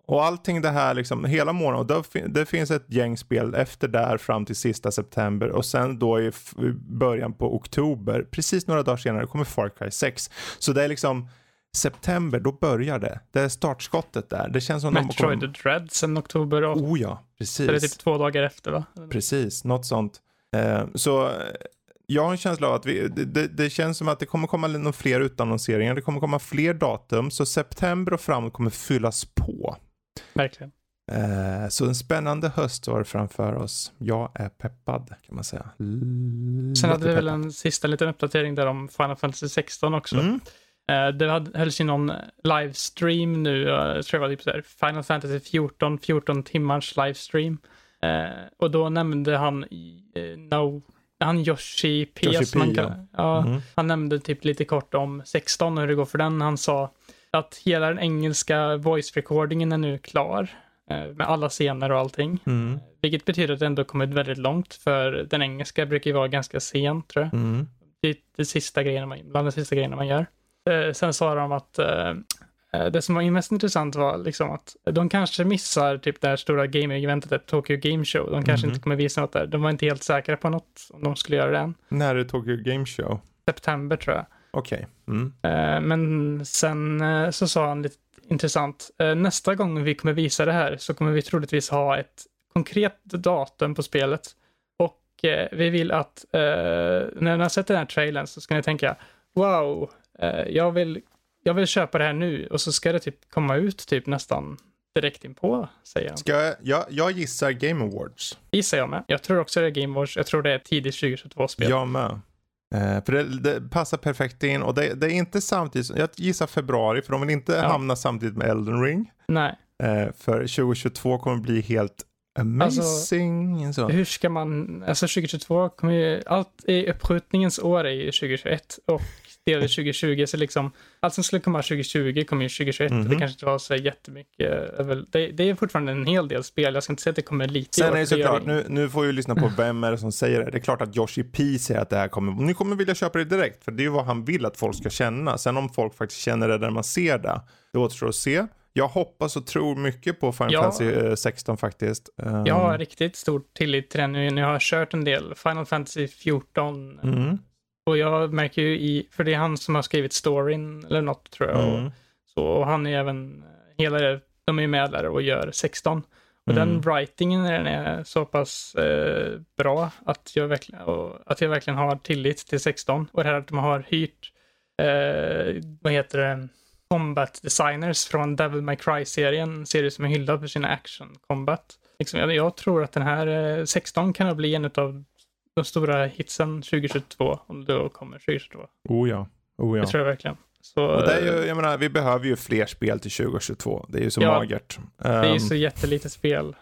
och allting det här, liksom, hela månaden, och då fin- det finns ett gäng spel efter där fram till sista september och sen då i början på oktober, precis några dagar senare, kommer Far Cry 6. Så det är liksom september, då börjar det. Det är startskottet där. Det känns som Metroid kommer... Dread sen oktober och Oh ja, så precis. är det typ två dagar efter va? Precis, något sånt. Eh, så eh, jag har en känsla av att vi, det, det, känns som att det kommer komma några fler utannonseringar. Det kommer komma fler datum. Så september och framåt kommer fyllas på. Verkligen. Eh, så en spännande höst har framför oss. Jag är peppad kan man säga. Sen hade vi väl en sista liten uppdatering där om Final Fantasy 16 också. Mm. Eh, det hölls ju någon livestream nu, eh, jag tror det var typ så här Final Fantasy 14, 14 timmars livestream. Eh, och då nämnde han, no, han Yoshi P. Yoshi som man P, kan- ja. Mm. Han nämnde typ lite kort om 16 och hur det går för den. Han sa att hela den engelska voice recordingen är nu klar. Med alla scener och allting. Mm. Vilket betyder att det ändå kommit väldigt långt. För den engelska brukar ju vara ganska sen tror jag. Mm. Det är det sista grejerna man, bland de sista grejerna man gör. Eh, sen sa de att eh, eh, det som var mest intressant var liksom att de kanske missar typ det här stora gaming-eventet, Tokyo Game Show. De kanske Mhm. inte kommer visa något där. De var inte helt säkra på något om de skulle göra det än. När är Tokyo Game Show? September tror jag. Okej. Mm. Eh, Men sen eh, så sa han lite intressant. eh, Nästa gång vi kommer visa det här så kommer vi troligtvis ha ett konkret datum på spelet. Och vi vill att när ni har sett den här trailern så ska ni tänka wow, jag vill, jag vill köpa det här nu och så ska det typ komma ut typ nästan direkt inpå, säger han. Ska jag, jag, jag gissar Game Awards. Gissar jag med. Jag tror också det är Game Wars. Jag tror det är tidigt 2022-spel. Jag med. Eh, för det, det passar perfekt in och det, det är inte samtidigt, jag gissar februari för de vill inte Ja. hamna samtidigt med Elden Ring. Nej, Eh, för 2022 kommer bli helt amazing. så. Hur ska man, alltså 2022 kommer ju, allt i uppskjutningens år är ju 2021 och delvis 2020, så liksom allt som skulle komma 2020 kommer ju 2021 och det Mhm. kanske inte var så jättemycket, över- det, det är fortfarande en hel del spel, jag ska inte säga att det kommer lite Sen är det såklart, nu, nu får vi lyssna på vem är det som säger det. Det är klart att Yoshi P säger att det här kommer, ni kommer vilja köpa det direkt. För det är ju vad han vill att folk ska känna. Sen om folk faktiskt känner det när man ser det, det återstår att se. Jag hoppas och tror mycket på Final Ja. Fantasy eh, 16 faktiskt. Um, Jag har riktigt stor tillit till den nu jag har kört en del Final Fantasy 14 Mm, och jag märker ju i, för det är han som har skrivit storyn eller något tror jag. Och, mm, så, och han är även, hela det, de är ju med där och gör 16. Och Mm. den writingen den är så pass eh, bra att jag, verkligen, och, att jag verkligen har tillit till 16. Och det här att de har hyrt, eh, vad heter det, combat designers från Devil May Cry-serien, en serie som är hyllad för sina action combat. Liksom, jag, jag tror att den här eh, 16 kan bli en av de stora hitsen 2022, om det då kommer 2022. Oh ja. Oh ja. Det tror jag verkligen. Så, Och det är ju, jag menar, vi behöver ju fler spel till 2022. Det är ju så Ja, magert. det är ju Um, så jättelite spel.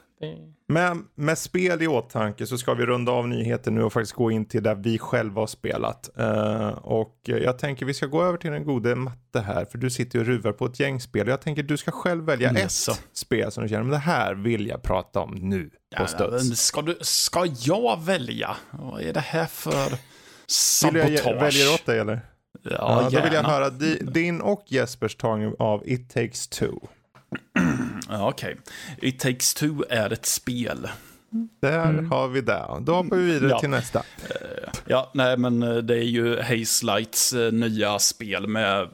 Men med spel i åtanke så ska vi runda av nyheter nu och faktiskt gå in till där vi själva har spelat. Eh, och jag tänker vi ska gå över till den gode matte här, för du sitter ju och ruvar på ett gäng spel. Jag tänker du ska själv välja Jaså. ett spel som du känner, men det här vill jag prata om nu på Ja, studs. men ska, du, ska jag välja? Vad är det här för Vill jag sabotage? välja åt dig eller? Ja, Ja, då vill jag höra di, din och Jespers tagning av It takes two. Ja, Okej. It takes two är ett spel. Där har vi det. Då hoppar vi vidare Ja. till nästa. Ja, nej men eh, det är ju Hazelights eh, nya spel med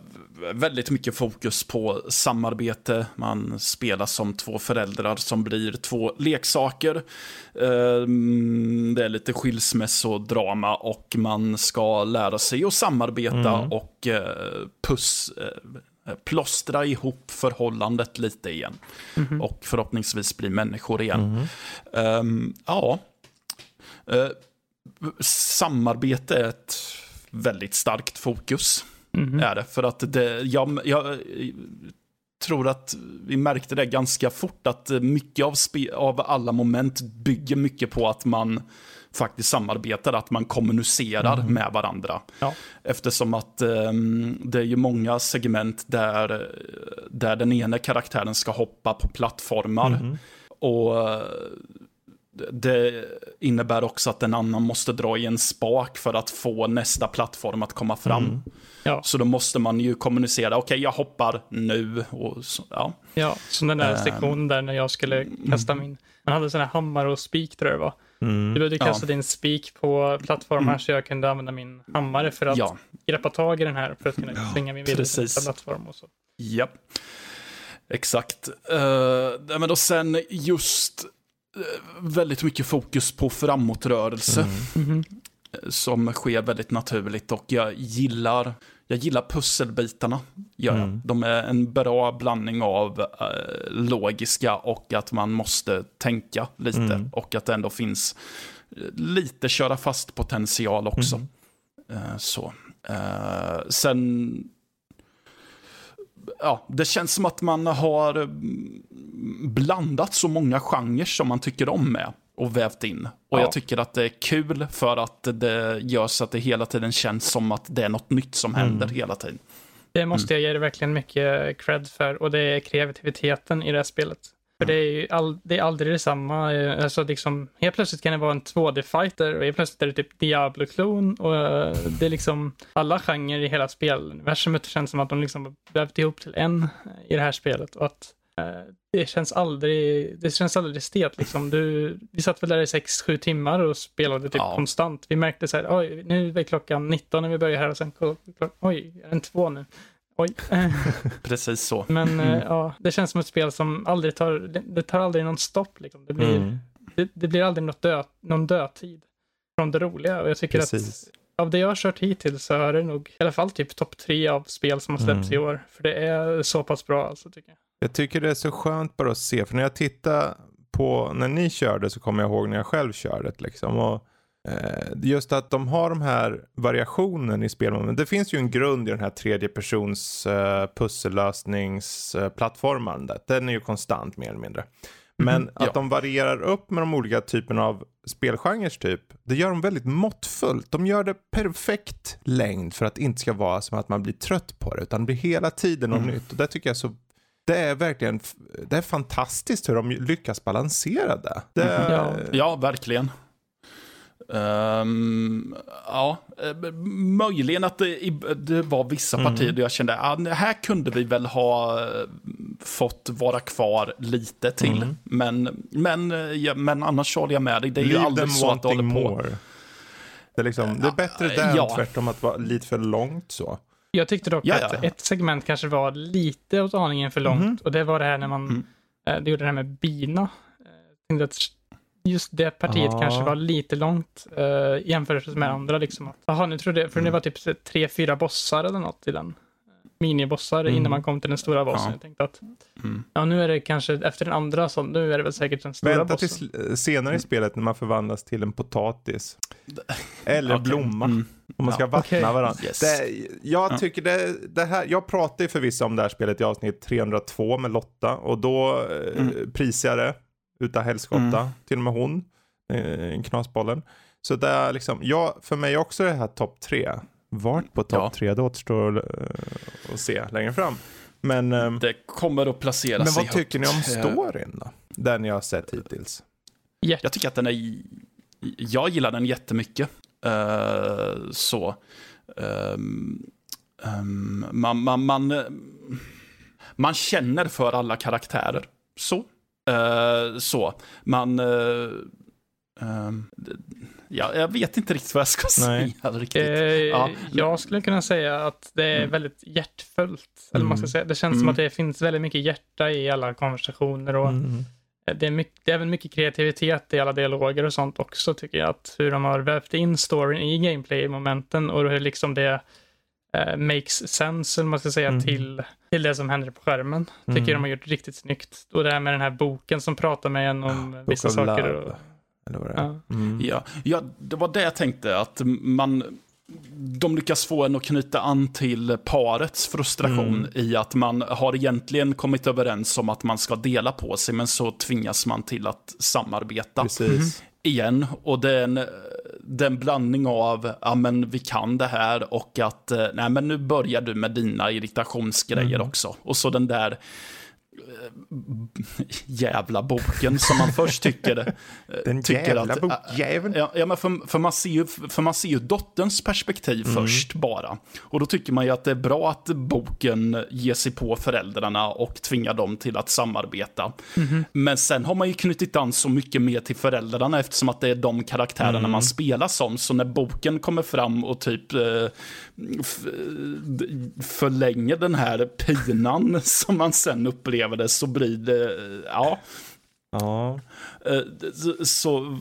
väldigt mycket fokus på samarbete. Man spelar som två föräldrar som blir två leksaker. Ehm, Det är lite skilsmässodrama och man ska lära sig att samarbeta och eh, puss, eh, plåstra ihop förhållandet lite igen. Och förhoppningsvis bli människor igen. Ehm, ja. Eh, samarbete är ett väldigt starkt fokus. Mhm. Är det, för att det, jag, jag eh, tror att vi märkte det ganska fort att mycket av, av alla moment bygger mycket på att man faktiskt samarbetar, att man kommunicerar med varandra. Ja. Eftersom att ehm, det är ju många segment där, där den ena karaktären ska hoppa på plattformar. Och eh, det innebär också att en annan måste dra i en spak för att få nästa plattform att komma fram. Ja. Så då måste man ju kommunicera, okej jag hoppar nu. Och så, ja. Ja, som den där Ehm. sektionen där när jag skulle kasta min, man hade sån här hammare och spik tror jag det var. Mm. Du behövde Ja. kasta din spik på plattformar så jag kunde använda min hammare för att Ja. greppa tag i den här för att kunna svinga min vidare till nästa plattform och så. Ja, exakt. Uh, men då sen just eh, väldigt mycket fokus på framåtrörelse. Mhm. eh, Som sker väldigt naturligt och jag gillar, jag gillar pusselbitarna. Gör jag. Mm. De är en bra blandning av eh, logiska och att man måste tänka lite. Mm. Och att det ändå finns eh, lite köra fast potential också. Mm. Eh, så. Eh, sen ja, det känns som att man har mm, blandat så många genrer som man tycker om med och vävt in. Och Ja. jag tycker att det är kul för att det gör så att det hela tiden känns som att det är något nytt som händer hela tiden. Det måste jag ge det verkligen mycket cred för och det är kreativiteten i det här spelet. För det är ju all, det är aldrig detsamma. eh, Alltså liksom, helt plötsligt kan det vara en 2D-fighter och helt plötsligt är det typ Diablo-klon och eh, det är liksom alla genrer i hela speluniversumet känns som att de liksom vävt ihop till en i det här spelet och att eh, det känns aldrig, det känns aldrig stelt liksom. Du, vi satt väl där i 6-7 timmar och spelade typ Ja. konstant. Vi märkte så här, oj, nu är klockan 19 när vi börjar här och sen, oj, är den två nu? Oj. Precis så. Men eh, ja, det känns som ett spel som aldrig tar, det, det tar aldrig någon stopp liksom. Det blir, Mm. det, det blir aldrig något dö, någon dödtid från det roliga och jag tycker Precis. att av det jag har kört hittills så är det nog i alla fall typ topp tre av spel som har släppts Mm. i år. För det är så pass bra alltså tycker jag. Jag tycker det är så skönt bara att se, för när jag tittar på när ni körde så kommer jag ihåg när jag själv körde det liksom. Och, eh, just att de har de här variationen i spelmoment. Det finns ju en grund i den här tredje persons eh, pussellösningsplattformandet. Den är ju konstant mer eller mindre. Men att ja. de varierar upp med de olika typerna av spelgenres typ. Det gör de väldigt måttfullt. De gör det perfekt längd för att det inte ska vara som att man blir trött på det. Utan det blir hela tiden något nytt. Och det tycker jag så det är verkligen det är fantastiskt hur de lyckas balansera det. det Ja. Ja, verkligen. Ehm, ja, eh, möjligen att det, i- det var vissa partier där jag kände att ah, här kunde vi väl ha eh, fått vara kvar lite till. Men, men, eh, ja, men annars håller jag med dig. Det är ju Leave aldrig them så att det håller på. more. Det är, liksom, det är bättre där ja. än tvärtom att vara lite för långt så. Jag tyckte dock Ja, att ja. ett segment kanske var lite åt aningen för långt Mhm. och det var det här när man, Mm. eh, det gjorde det här med bina. Eh, just det partiet Ja. kanske var lite långt eh, i jämförelse med andra. Liksom. att, Jaha, nu trodde jag, för Mm. det var typ tre, fyra bossar eller något i den. Eh, Minibossar Mm. innan man kom till den stora bossen. Ja. Jag tänkte att, Mm. ja nu är det kanske efter den andra, så nu är det väl säkert den stora Vänta bossen. till senare i spelet när man förvandlas till en potatis. Eller Okej. blomma. Mm. Om man ska Ja. vattna Okej. varandra. Yes. Det, jag Ja. tycker det, det här, jag pratade ju förvisso om det här spelet i avsnitt 302 med Lotta och då eh, Mm. prisade jag det utav helskotta, Mm. till och med hon, eh, knasbollen. Så det är liksom, ja, för mig också det här topp tre. Vart på topp Ja. tre, det återstår eh, att se längre fram. Men, eh, Det kommer att placera men sig vad tycker ni om storyn då? Den jag har sett hittills. Jätte- Jag tycker att den är... Jag gillar den jättemycket. Eh, så. Ehm, ehm, man, man, man, man känner för alla karaktärer. Så. Eh, så. Man... d- ja, jag vet inte riktigt vad jag ska Nej. säga riktigt. Eh, Ja. Jag skulle kunna säga att det är Mm. väldigt hjärtfullt. Eller man ska Mm. säga. Det känns som Mm. att det finns väldigt mycket hjärta i alla konversationer. Och Mm. Det, är mycket, det är även mycket kreativitet i alla dialoger och sånt också tycker jag. Att hur de har vävt in storyn i gameplay-momenten och hur liksom det eh, makes sense, eller man ska säga, Mm. till, till det som händer på skärmen. Tycker Mm. de har gjort riktigt snyggt. Och det här med den här boken som pratar med en om Book vissa saker. Och, Eller vad det ja. är. Mm. Ja, ja, det var det jag tänkte. Att man, de lyckas få en att knyta an till parets frustration Mm. i att man har egentligen kommit överens om att man ska dela på sig, men så tvingas man till att samarbeta Precis. igen. Och det är en, det är en blandning av, ja men vi kan det här och att, eh, nej men nu börjar du med dina irritationsgrejer Mm. också. Och så den där jävla boken som man först tycker, eh, Den tycker jävla att, bokjäveln. Ja, ja men för, för, man ser ju, för man ser ju dotterns perspektiv Mm. först bara. Och då tycker man ju att det är bra att boken ger sig på föräldrarna och tvingar dem till att samarbeta. Men sen har man ju knutit an så mycket mer till föräldrarna eftersom att det är de karaktärerna Mm. man spelar som. Så när boken kommer fram och typ eh, förlänger den här pinan som man sen upplever det så blir det, eh, ja. Ja. Eh, så- så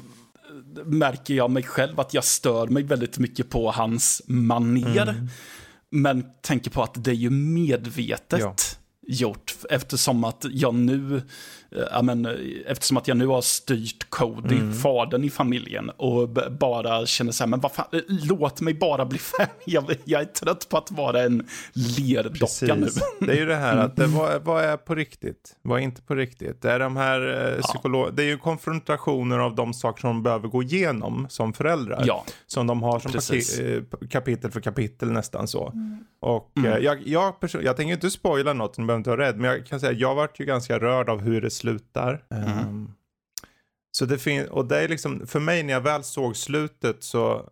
märker jag mig själv att jag stör mig väldigt mycket på hans maner. Mm. Men tänker på att det är ju medvetet Ja. Gjort eftersom att jag nu, ja, men, eftersom att jag nu har styrt Cody, mm. fadern i familjen och bara känner så här, men vad fan, låt mig bara bli färdig. Jag, jag, är trött på att vara en lerdocka nu. Det är ju det här att det, vad, vad, är på riktigt? Vad är inte på riktigt? Det är de här eh, psykolog... Det är ju konfrontationer av de saker som de behöver gå igenom som föräldrar. Ja. Som de har som eh, kapitel för kapitel nästan så. Mm. Och mm. Eh, jag, jag, jag tänker inte spoila något, ni inte vara rädd. Men jag kan säga att jag varit ju ganska rörd av hur det slutar. Mm. Um, så det finns, och det är liksom, för mig när jag väl såg slutet så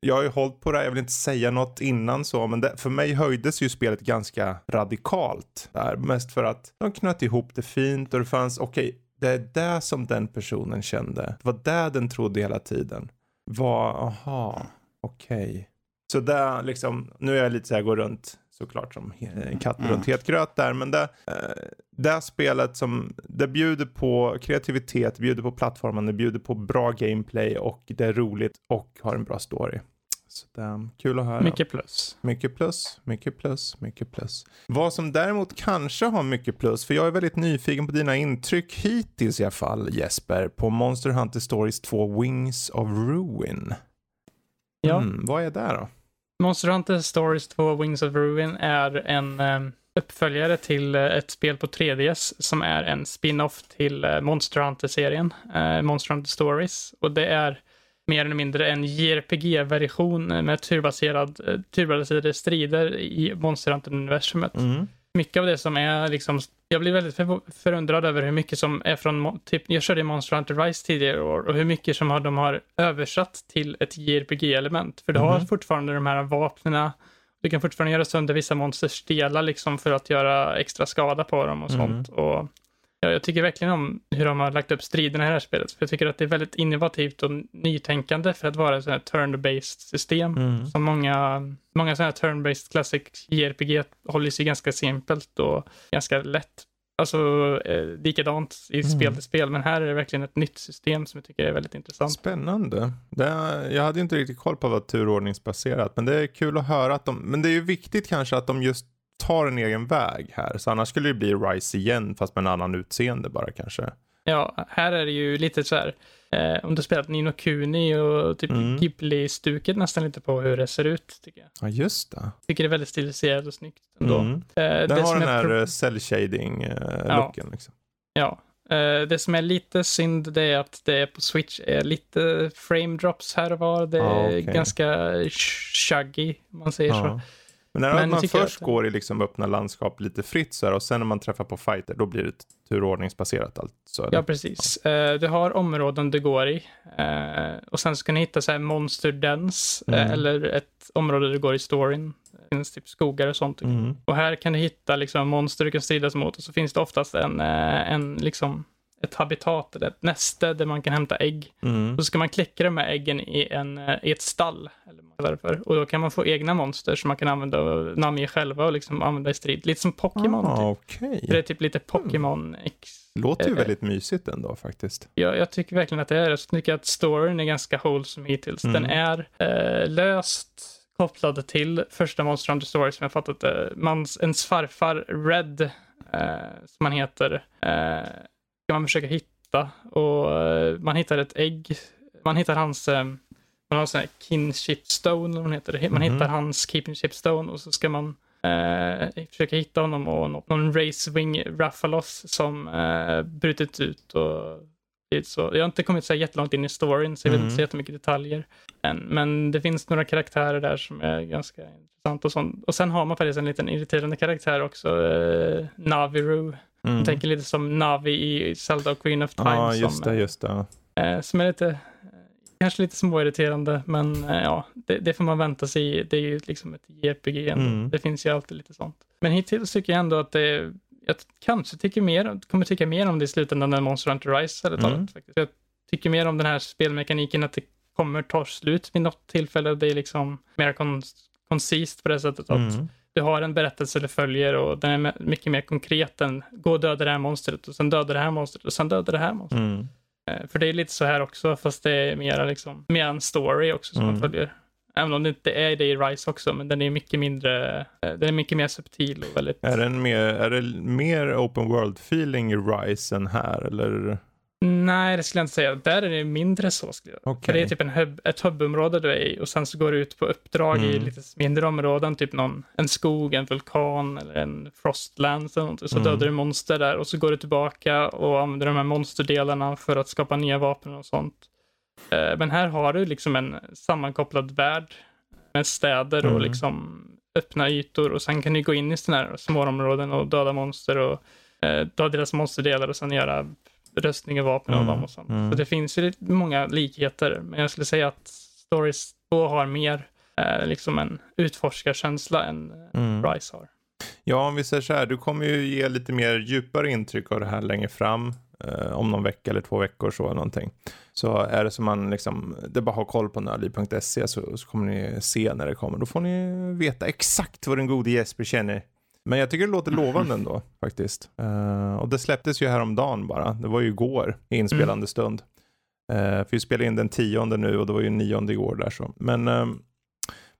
jag har ju hållit på det, jag vill inte säga något innan så, men det, för mig höjdes ju spelet ganska radikalt. Där. Mest för att de knöt ihop det fint och det fanns, okej, okay, det är det som den personen kände. Det var det den trodde hela tiden. Var, aha, okej. Okay. Så där liksom, nu är jag lite så här, går runt såklart som en katt mm. runt het gröt där. Men det, eh, det spelet som, det bjuder på kreativitet, bjuder på plattformen, det bjuder på bra gameplay och det är roligt och har en bra story. Så det är kul att höra. Mycket plus. Mycket plus, mycket plus, mycket plus. Vad som däremot kanske har mycket plus, för jag är väldigt nyfiken på dina intryck hittills i alla fall Jesper, på Monster Hunter Stories 2 Wings of Ruin. Ja. Mm, vad är det då? Monster Hunter Stories 2 Wings of Ruin är en ehm, uppföljare till eh, ett spel på 3DS som är en spin-off till eh, Monster Hunter-serien, eh, Monster Hunter Stories. Och det är mer eller mindre en JRPG-version med turbaserad, turbaserade strider i Monster Hunter-universumet. Mm mycket av det som är liksom, jag blir väldigt förundrad över hur mycket som är från, typ, jag körde Monster Hunter Rise tidigare år och hur mycket som har, de har översatt till ett JRPG-element. För du mm. har mhm. fortfarande de här vapnena, du kan fortfarande göra sönder vissa monsters delar liksom för att göra extra skada på dem och mm. sånt. Och Ja, jag tycker verkligen om hur de har lagt upp striderna i det här spelet. För jag tycker att det är väldigt innovativt och nytänkande för att vara ett sånt här turn-based system. Mm. Som många, många sådana här turn-based classic JRPG håller sig ganska simpelt och ganska lätt. Alltså eh, likadant i mm. spel till spel, men här är det verkligen ett nytt system som jag tycker är väldigt intressant. Spännande. Är, jag hade inte riktigt koll på vad turordningsbaserat, men det är kul att höra att de, men det är ju viktigt kanske att de just tar en egen väg här. Så annars skulle det bli Rise igen fast med en annan utseende bara kanske. Ja, här är det ju lite så här. Eh, om du spelat Nino Kuni och typ mm. Ghibli-stuket nästan lite på hur det ser ut. tycker jag. Ja, just det. Tycker det är väldigt stiliserat och snyggt ändå. Mm. Eh, den har den här eh, cell shading eh, ja. liksom. Ja. Eh, det som är lite synd det är att det på Switch är lite frame drops här och var. Det är ah, okay. ganska shuggy, om man säger ah. så. Men när Men man först att... går i liksom öppna landskap lite fritt så här, och sen när man träffar på fighter då blir det turordningsbaserat allt. Så ja, precis. Ja. Uh, du har områden du går i uh, och sen så kan du hitta så här monster dens uh, mm. eller ett område du går i storyn. Det finns typ skogar och sånt. Mm. Och här kan du hitta liksom monster du kan stridas mot och så finns det oftast en, en liksom ett habitat eller ett näste där man kan hämta ägg. Mm. Så ska man kläcka de här äggen i, en, i ett stall. Eller vad Och då kan man få egna monster som man kan använda och namnge själva och liksom använda i strid. Lite som Pokémon. Ah, typ. okay. Det är typ lite Pokémon X. Låter ju väldigt mysigt ändå faktiskt. Ja, jag tycker verkligen att det är Jag tycker att storyn är ganska wholesome hittills. Mm. Den är eh, löst kopplad till första Monster Hunter Story som jag fattat det. Mans, ens farfar Red, eh, som han heter, eh, ska man försöka hitta och eh, man hittar ett ägg. Man hittar hans, eh, man har sån här kinship stone, vad man heter det. Man mm hittar hans kinship stone och så ska man eh, försöka hitta honom och någon racewing Raffalos som eh, brutit ut och så. Jag har inte kommit så jättelångt in i storyn så jag mm. vet inte så jättemycket detaljer. än. men det finns några karaktärer där som är ganska intressant och sånt. Och sen har man faktiskt en liten irriterande karaktär också, eh, Naviru Mm. Jag tänker lite som Navi i Zelda och Queen of Time. Ja, just det, just det. Eh, som är lite, kanske lite småirriterande, men eh, ja, det, det, får man vänta sig. Det är ju liksom ett ändå. Mm. Det finns ju alltid lite sånt. Men hittills tycker jag ändå att det, jag kanske tycker mer, kommer tycka mer om det i slutändan än Monster Hunter Rise hade talat. Mm. Faktiskt. Jag tycker mer om den här spelmekaniken, att det kommer ta slut vid något tillfälle. Det är liksom mer koncist på det sättet att mm du har en berättelse du följer och den är mycket mer konkret än gå och döda det här monstret och sen döda det här monstret och sen döda det här monstret. Mm. Eh, för det är lite så här också, fast det är mer, liksom, mer en story också som mm. man följer. Även om det inte är det i Rise också, men den är mycket mindre, eh, den är mycket mer subtil och väldigt... Är, den mer, är det mer open world feeling i Rise än här eller? Nej, det skulle jag inte säga. Där är det mindre så. Skulle jag. Okay. För det är typ en hub, ett hubbområde du är i och sen så går du ut på uppdrag mm. i lite mindre områden, typ någon, en skog, en vulkan eller en frostland. Så, så mm. dödar du monster där och så går du tillbaka och använder de här monsterdelarna för att skapa nya vapen och sånt. Eh, men här har du liksom en sammankopplad värld med städer och mm. liksom öppna ytor och sen kan du gå in i sådana här små områden och döda monster och eh, ta deras monsterdelar och sen göra röstning och vapen av mm. dem och sånt. Mm. Så det finns ju många likheter, men jag skulle säga att Stories 2 har mer eh, liksom en utforskarkänsla än eh, mm. Rise har. Ja, om vi säger så här, du kommer ju ge lite mer djupare intryck av det här längre fram. Eh, om någon vecka eller två veckor så någonting. Så är det som man liksom, det bara har koll på nördliv.se så, så kommer ni se när det kommer. Då får ni veta exakt vad den gode Jesper känner. Men jag tycker det låter lovande ändå faktiskt. Uh, och det släpptes ju häromdagen bara. Det var ju igår i inspelande mm. stund. Uh, för vi spelade in den tionde nu och det var ju nionde igår där så. Men uh,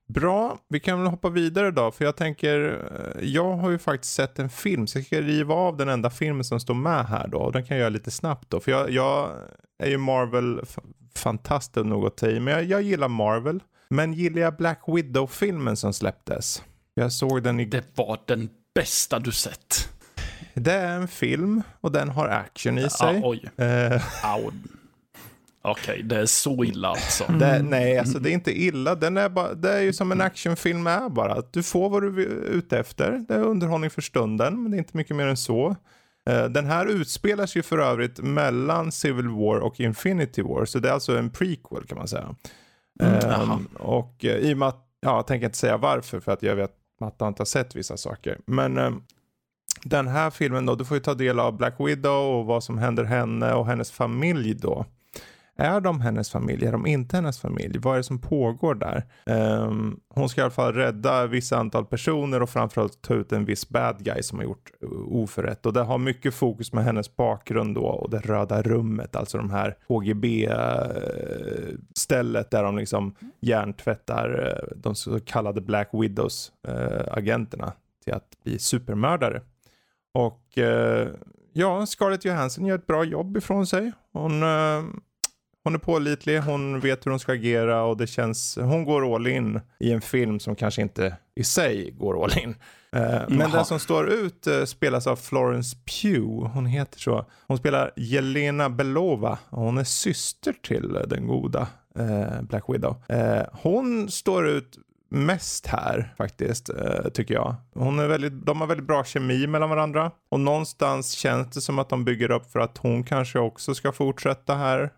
bra, vi kan väl hoppa vidare då. För jag tänker, jag har ju faktiskt sett en film. Så jag ska riva av den enda filmen som står med här då. Och den kan jag göra lite snabbt då. För jag, jag är ju Marvel fantast nog att ta i. Men jag, jag gillar Marvel. Men gillar jag Black Widow-filmen som släpptes? Jag såg den i... Det var den bästa du sett. Det är en film och den har action i sig. Ja, oj. Uh... Okej, okay, det är så illa alltså. Det, nej, alltså det är inte illa. Den är bara, det är ju som en actionfilm är bara. Du får vad du är ute efter. Det är underhållning för stunden, men det är inte mycket mer än så. Uh, den här utspelar sig för övrigt mellan Civil War och Infinity War, så det är alltså en prequel kan man säga. Mm, um, och uh, i och med att, ja, jag tänker inte säga varför, för att jag vet Matta inte har sett vissa saker. Men eh, den här filmen då, du får ju ta del av Black Widow och vad som händer henne och hennes familj då. Är de hennes familj? Är de inte hennes familj? Vad är det som pågår där? Um, hon ska i alla fall rädda vissa antal personer och framförallt ta ut en viss bad guy som har gjort eh, oförrätt. Och det har mycket fokus med hennes bakgrund då och det röda rummet, alltså de här HGB eh, stället där de liksom hjärntvättar eh, de så kallade Black Widows-agenterna till att bli supermördare. Och ja, Scarlett Johansson gör ett bra jobb ifrån sig. Hon uh, hon är pålitlig, hon vet hur hon ska agera och det känns, hon går all in i en film som kanske inte i sig går all in. Uh, men den som står ut uh, spelas av Florence Pugh, hon heter så. Hon spelar Jelena Belova och hon är syster till uh, den goda Black Widow. hon står ut mest här faktiskt, tycker jag. Hon är väldigt, de har väldigt bra kemi mellan varandra. Och någonstans känns det som att de bygger upp för att hon kanske också ska fortsätta här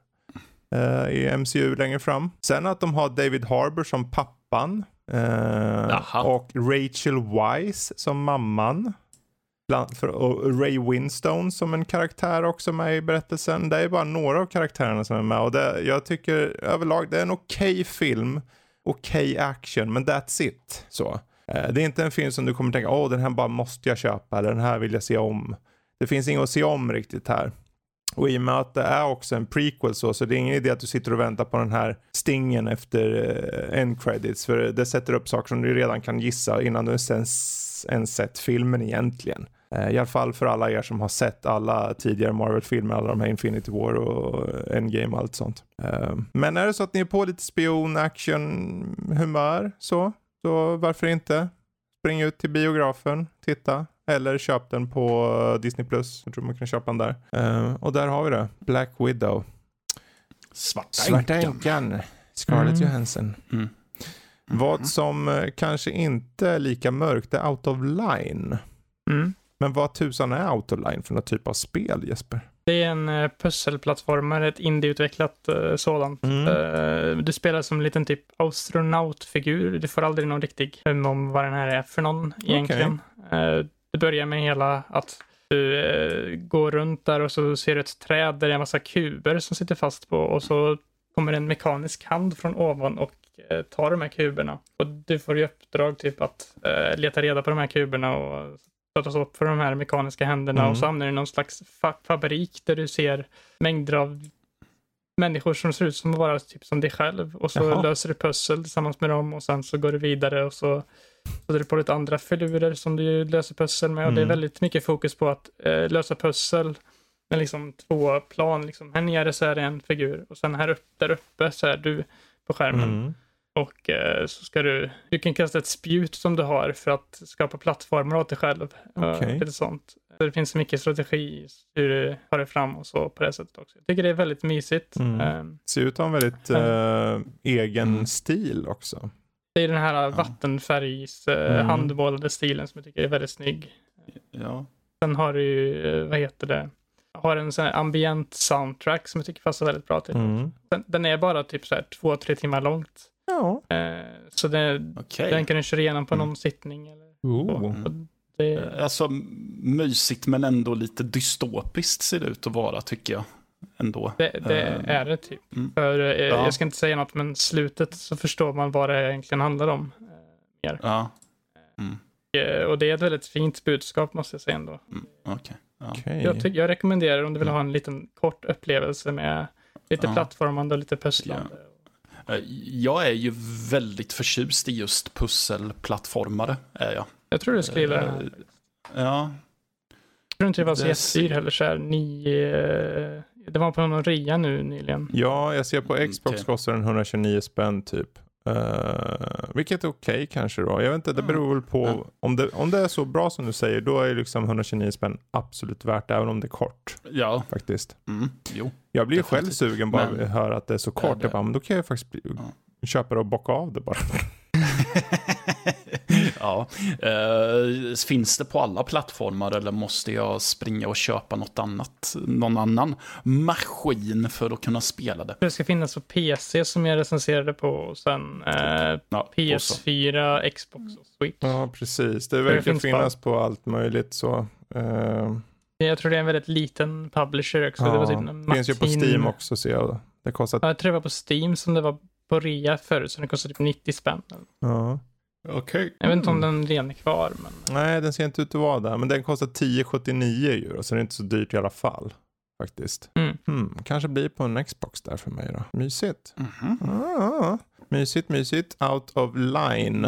uh, i MCU längre fram. Sen att de har David Harbour som pappan. Uh, och Rachel Wise som mamman. Bland, för, och Ray Winstone som en karaktär också med i berättelsen. Det är bara några av karaktärerna som är med. Och det, jag tycker överlag det är en okej okay film. Okej okay action, men that's it. Så. Uh, det är inte en film som du kommer tänka, åh oh, den här bara måste jag köpa, eller den här vill jag se om. Det finns inget att se om riktigt här. Och i och med att det är också en prequel så, så det är ingen idé att du sitter och väntar på den här stingen efter uh, end credits. För det sätter upp saker som du redan kan gissa innan du ens, ens sett filmen egentligen. Uh, I alla fall för alla er som har sett alla tidigare Marvel-filmer, alla de här Infinity War och eh, Endgame och allt sånt. Uh, men är det så att ni är på lite spion, action, humör så, så varför inte? Spring ut till biografen, titta, eller köp den på eh, Disney+. Plus. Jag tror man kan köpa den där. Uh, och där har vi det. Black Widow. Svarta, Svarta änkan. Scarlett mm. Johansson. Mm. Mm. Vad som uh, kanske inte är lika mörkt är Out of Line. Mm. Men vad tusan är Out of Line för någon typ av spel Jesper? Det är en uh, pusselplattformare, ett indieutvecklat uh, sådant. Mm. Uh, du spelar som en liten typ astronautfigur. Du får aldrig någon riktig hum om vad den här är för någon egentligen. Okay. Det börjar med hela att du eh, går runt där och så ser du ett träd där det är en massa kuber som sitter fast på och så kommer en mekanisk hand från ovan och eh, tar de här kuberna. Och du får i uppdrag typ att eh, leta reda på de här kuberna och sätta upp för de här mekaniska händerna mm. och så hamnar du i någon slags fa fabrik där du ser mängder av människor som ser ut som att vara typ som dig själv. Och så Jaha. löser du pussel tillsammans med dem och sen så går du vidare och så sätter du på lite andra filurer som du löser pussel med. Och det är Mm. väldigt mycket fokus på att eh, lösa pussel med liksom två plan. Liksom. Här nere så är det en figur och sen här uppe, där uppe så är du på skärmen. Mm. Och eh, så ska du, du kan kasta ett spjut som du har för att skapa plattformar åt dig själv. Eh, Okej. lite sånt. Så det finns så mycket strategi hur du tar dig fram och så på det sättet också. Jag tycker det är väldigt mysigt. Mm. Eh, Ser ut att ha en väldigt eh, egen Mm. stil också. Det är den här vattenfärgs eh, Mm. handbollade stilen som jag tycker är väldigt snygg. Ja. Sen har du ju, eh, vad heter det, har en sån här ambient soundtrack som jag tycker passar väldigt bra till. Mm. Den, den är bara typ så här två, tre timmar långt. Ja. Eh, så det, Okej. den kan du köra igenom på Mm. någon sittning. Eller. Oh. Mm. Det, Alltså mysigt men ändå lite dystopiskt ser det ut att vara tycker jag. Ändå. Det, det Ehm, är det typ. mm. För eh, Ja. jag ska inte säga något, men slutet så förstår man vad det egentligen handlar om. Eh, Ja. Eh, Och det är ett väldigt fint budskap måste jag säga ändå. Mm. Okej. Ja. Jag, jag rekommenderar om du vill ha en liten kort upplevelse med lite Ja. plattformande och lite pusslande. Eh, Jag är ju väldigt förtjust i just pusselplattformare. Är jag. Jag tror du skulle gilla den. Ja, Jag tror inte det var så det jättedyr heller. Så här, nio, eh, det var på någon rea nu nyligen. Ja, jag ser på Mm, Xbox okej. kostar den 129 spänn typ. Uh, vilket är okej kanske då. Jag vet inte, det Ja. beror väl på. Ja. Om, det, om det är så bra som du säger, då är liksom 129 spänn absolut värt även om det är kort ja. faktiskt. Mm. Jo. Jag blir ju själv Definitivt. sugen bara Men- att höra att det är så Ja, kort. det- Jag bara, men då kan jag faktiskt bli, köpa det och bocka av det bara. ja. Eh, finns det på alla plattformar eller måste jag springa och köpa något annat, någon annan maskin för att kunna spela det? Det ska finnas på PC som jag recenserade på. Och sen eh, Ja, och så. PS4, Xbox och Switch. Ja, precis. Det det verkar finns finnas på allt möjligt så. Uh, Jag tror det är en väldigt liten publisher också. det var typ en finns ju på Steam också ser jag. Det kostar, Ja, jag tror det var på Steam som det var på rea förut, så den kostade typ 90 spänn. ja. Okej. Jag vet inte om Mm. den redan är kvar, men Nej, den ser inte ut att vara där. Men den kostar 10,79 euro, så det är inte så dyrt i alla fall. Faktiskt. Mm. Hmm, kanske blir på en Xbox där för mig då. Mysigt. Mhm. Ah, mysigt, mysigt. Out of line.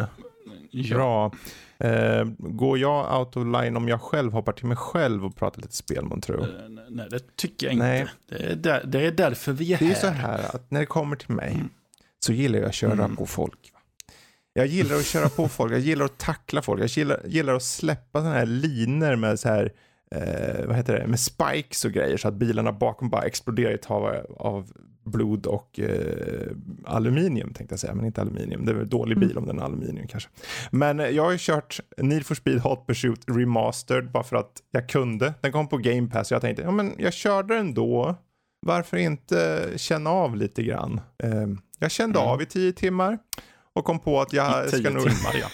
Ja. Bra. Eh, går jag out of line om jag själv hoppar till mig själv och pratar lite spel, man tror? Eh, Nej, det tycker jag inte. Nej. Det, är där, det är därför vi är Det är ju här. så här att när det kommer till mig Mm. så gillar jag att köra Mm. på folk. Jag gillar att köra på folk, jag gillar att tackla folk, jag gillar, gillar att släppa sådana här linor med så här, eh, vad heter det, med spikes och grejer så att bilarna bakom bara exploderar i ett hav av blod och eh, aluminium tänkte jag säga, men inte aluminium. Det är väl dålig bil om den är aluminium kanske. Men eh, jag har ju kört Need for Speed Hot Pursuit Remastered bara för att jag kunde. Den kom på Game Pass och jag tänkte, ja men jag körde den då. Varför inte känna av lite grann? Eh, jag kände Mm. av i tio timmar och kom på att jag I tio ska nog... timmar, ja.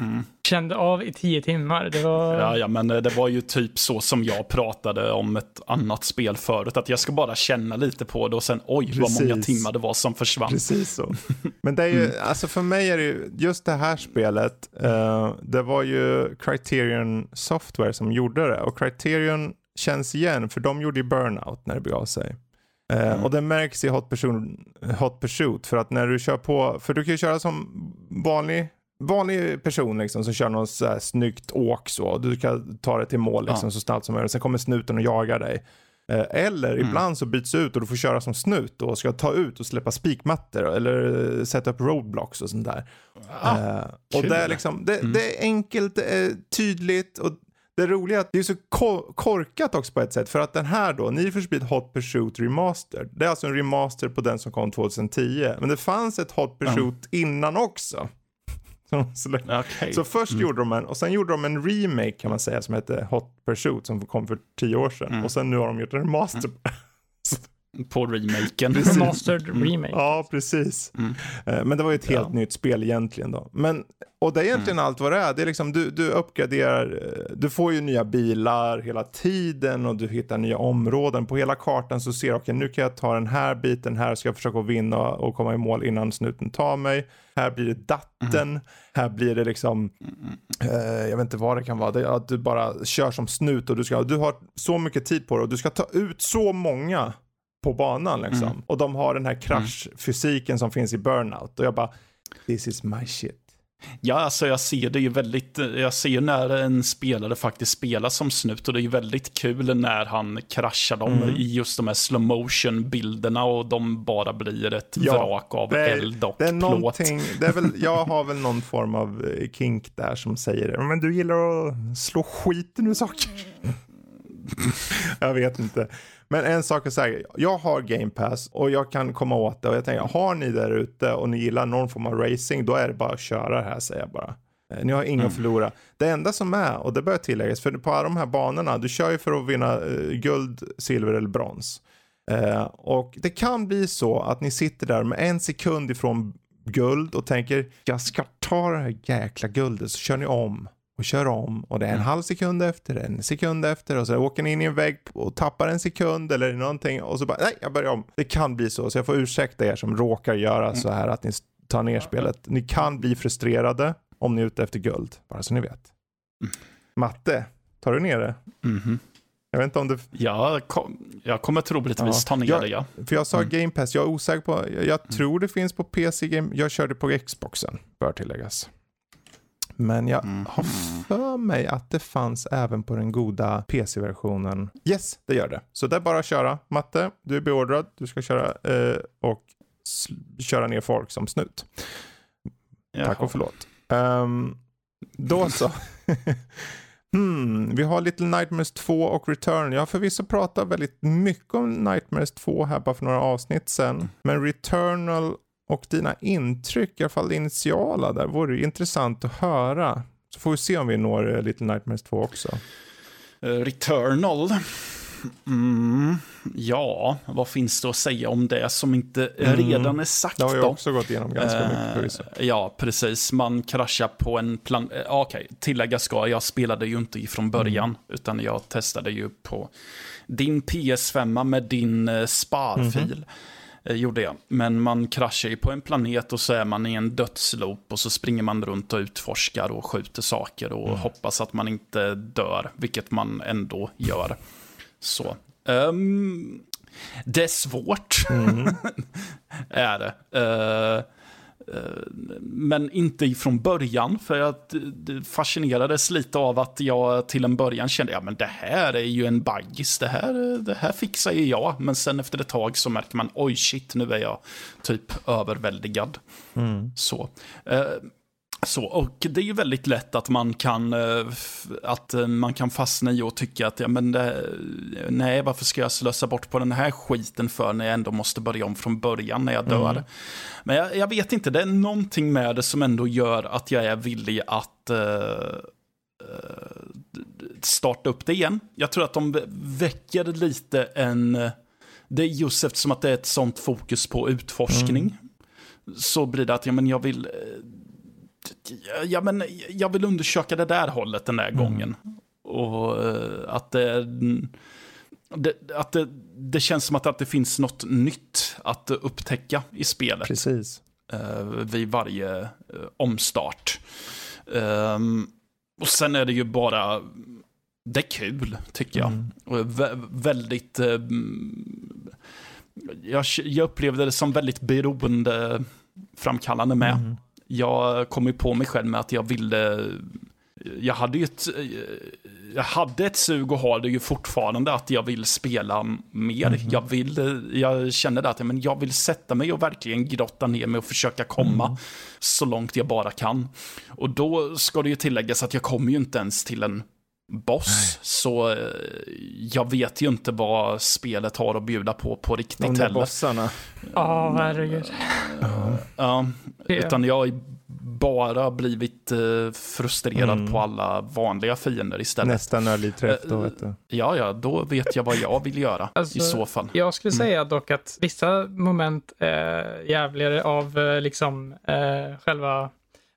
Mm. kände av i 10 timmar. Det var... Ja, ja, men eh, det var ju typ så som jag pratade om ett annat spel förut. Att jag ska bara känna lite på det och sen oj vad många Precis. timmar det var som försvann. Precis så. Men det är ju, alltså för mig är det ju, just det här spelet, eh, det var ju Criterion Software som gjorde det. Och Criterion känns igen, för de gjorde ju Burnout när det begav sig. Eh, Mm. Och det märks i Hot Pursuit, Hot Pursuit, för att när du kör på, för du kan ju köra som vanlig vanlig person liksom som kör något så här snyggt åk så. Du kan ta det till mål liksom Ja. så snabbt som möjligt. Sen kommer snuten och jagar dig. Eh, Eller Mm. ibland så byts ut och du får köra som snut och ska ta ut och släppa spikmattor eller sätta upp roadblocks och sånt där. Ah, Eh, och det är liksom, det, Mm. det är enkelt, det är tydligt och det roliga är att det är så ko- korkat också på ett sätt för att den här då, Need for Speed Hot Pursuit Remastered, det är alltså en remaster på den som kom 2010. Men det fanns ett Hot Pursuit innan också. Släppte- Okej. så först gjorde de en, och sen gjorde de en remake kan man säga som hette Hot Pursuit som kom för tio år sedan. Mm. Och sen nu har de gjort en remaster. På remaken. Remastered remake. Ja, precis. Mm. Eh, Men det var ju ett helt Ja. nytt spel egentligen då. Men, och det är egentligen allt vad det är. Det är liksom, du, du uppgraderar, eh, du får ju nya bilar hela tiden och du hittar nya områden. På hela kartan så ser du, okej nu kan jag ta den här biten här, ska jag försöka vinna och komma i mål innan snuten tar mig. Här blir det datten, här blir det liksom, eh, jag vet inte vad det kan vara, det är att du bara kör som snut och du, ska, du har så mycket tid på det och du ska ta ut så många på banan liksom. Mm. Och de har den här kraschfysiken som finns i Burnout. Och jag bara, this is my shit. Ja, alltså jag ser det ju väldigt, jag ser när en spelare faktiskt spelar som snut och det är ju väldigt kul när han kraschar dem mm. i just de här slow motion bilderna och de bara blir ett ja, vrak av är, eld och det är plåt. Det är väl, jag har väl någon form av eh, kink där som säger det, men du gillar att slå skiten ur saker. jag vet inte. Men en sak är säker, jag har Game Pass och jag kan komma åt det och jag tänker, har ni där ute och ni gillar någon form av racing, då är det bara att köra det här säger jag bara. Eh, ni har inga mm. att förlora. Det enda som är, och det bör tilläggas, för på alla de här banorna, du kör ju för att vinna uh, guld, silver eller brons. Uh, och det kan bli så att ni sitter där med en sekund ifrån guld och tänker, jag ska ta det här jäkla guldet, så kör ni om och kör om och det är en mm. halv sekund efter, en sekund efter och så åker ni in i en vägg och tappar en sekund eller någonting och så bara nej, jag börjar om. Det kan bli så, så jag får ursäkta er som råkar göra mm. så här att ni tar ner spelet. Ni kan bli frustrerade om ni är ute efter guld, bara så ni vet. Mm. Matte, tar du ner det? Mm. Jag vet inte om du... Ja, kom, jag kommer troligtvis ja. ta ner jag, det, ja. För jag sa mm. Game Pass, jag är osäker på, jag, jag tror det finns på PC Game, jag körde på Xboxen, bör tilläggas. Men jag mm. har för mig att det fanns även på den goda PC-versionen. Yes, det gör det. Så det är bara att köra. Matte, du är beordrad. Du ska köra eh, och köra ner folk som snut. Jaha. Tack och förlåt. Um, då så. hmm, vi har Little Nightmares 2 och Return. Jag har förvisso pratat väldigt mycket om Nightmares 2 här bara för några avsnitt sedan. Men Returnal och dina intryck, i alla fall initiala där, vore intressant att höra. Så får vi se om vi når eh, Little Nightmares 2 också. Uh, Returnal. Mm, ja, vad finns det att säga om det som inte mm. redan är sagt? Det har jag också gått igenom ganska uh, mycket förvisso. Ja, precis. Man kraschar på en plan... Uh, Okej, okay. tillägga ska, jag spelade ju inte ifrån början, mm. utan jag testade ju på din PS5 med din uh, sparfil. Mm eh, gjorde jag. Men man kraschar ju på en planet och så är man i en dödsloop och så springer man runt och utforskar och skjuter saker och mm. hoppas att man inte dör, vilket man ändå gör. Så. Um, det är svårt, mm. är det. Uh, men inte ifrån början, för jag fascinerades lite av att jag till en början kände, ja men det här är ju en baggis, det här, det här fixar ju jag. Men sen efter ett tag så märker man, oj shit, nu är jag typ överväldigad. Mm. Så. Eh, så, och det är ju väldigt lätt att man kan, eh, att man kan fastna i och tycka att ja, men det, nej, varför ska jag slösa bort på den här skiten för när jag ändå måste börja om från början när jag dör. Mm. Men jag, jag, vet inte, det är någonting med det som ändå gör att jag är villig att uh, starta upp det igen. Jag tror att de väcker lite en... Det är just eftersom att det är ett sånt fokus på utforskning. Mm. Så blir det att ja, men jag vill ja, men jag vill undersöka det där hållet den där mm. gången. Och uh, att det, det, att det, det känns som att, att det finns något nytt att upptäcka i spelet. Precis. Uh, vid varje uh, omstart. Um, och sen är det ju bara, det är kul tycker jag. Mm. Vä väldigt, jag, jag upplevde det som väldigt beroendeframkallande med. Mm jag kom ju på mig själv med att jag ville jag hade ju ett, jag hade ett sug och har det ju fortfarande att jag vill spela mer. Mm. Jag, vill, jag känner att men jag vill sätta mig och verkligen grotta ner mig och försöka komma mm. så långt jag bara kan. Och då ska det ju tilläggas att jag kommer ju inte ens till en boss. Nej. Så eh, jag vet ju inte vad spelet har att bjuda på på riktigt De heller. bossarna. Ja, oh, herregud. Uh, ja, utan jag har bara blivit uh, frustrerad mm. på alla vanliga fiender istället. Nästan early träff då vet du. Ja, ja, då vet jag vad jag vill göra alltså, i så fall. Jag skulle mm. säga dock att vissa moment är jävligare av liksom själva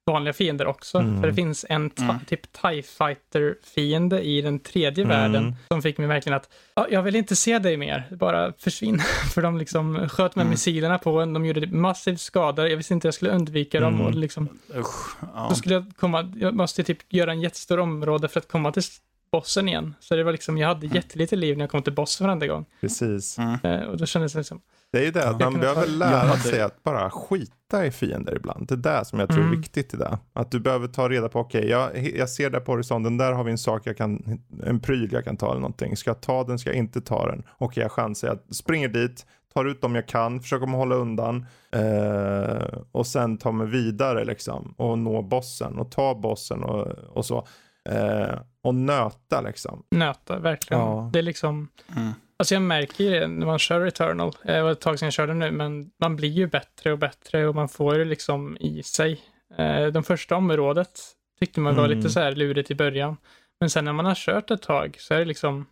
vanliga fiender också. Mm. För det finns en mm. typ TIE Fighter-fiende i den tredje mm. världen som fick mig verkligen att, jag vill inte se dig mer, bara försvinn. för de liksom sköt med mm. missilerna på en, de gjorde massiv skada, jag visste inte jag skulle undvika dem och mm. liksom. Usch, ja. Då skulle jag komma, jag måste typ göra en jättestor område för att komma till bossen igen. Så det var liksom, jag hade Mm. jättelite liv när jag kom till bossen varenda gång. Precis. Eh, och då kändes det liksom, Det är ju det, att man behöver ta- lära hade- sig att bara skita i fiender ibland. Det är det som jag tror är Mm. viktigt i det. Att du behöver ta reda på, okej, jag, jag ser där på horisonten, där har vi en sak jag kan, en pryl jag kan ta eller någonting. Ska jag ta den, ska jag inte ta den? Okej, jag chansar, jag springer dit, tar ut dem jag kan, försöker hålla undan eh, och sen ta mig vidare liksom och nå bossen och ta bossen och, och så. Eh, och nöta liksom. nöta, verkligen. Ja. Det är liksom, Mm. Alltså jag märker ju det när man kör Returnal. Eh, Det var ett tag sedan jag körde nu, men man blir ju bättre och bättre och man får det liksom i sig. Eh, De första området tyckte man var Mm. lite så här lurigt i början. Men sen när man har kört ett tag så är det liksom,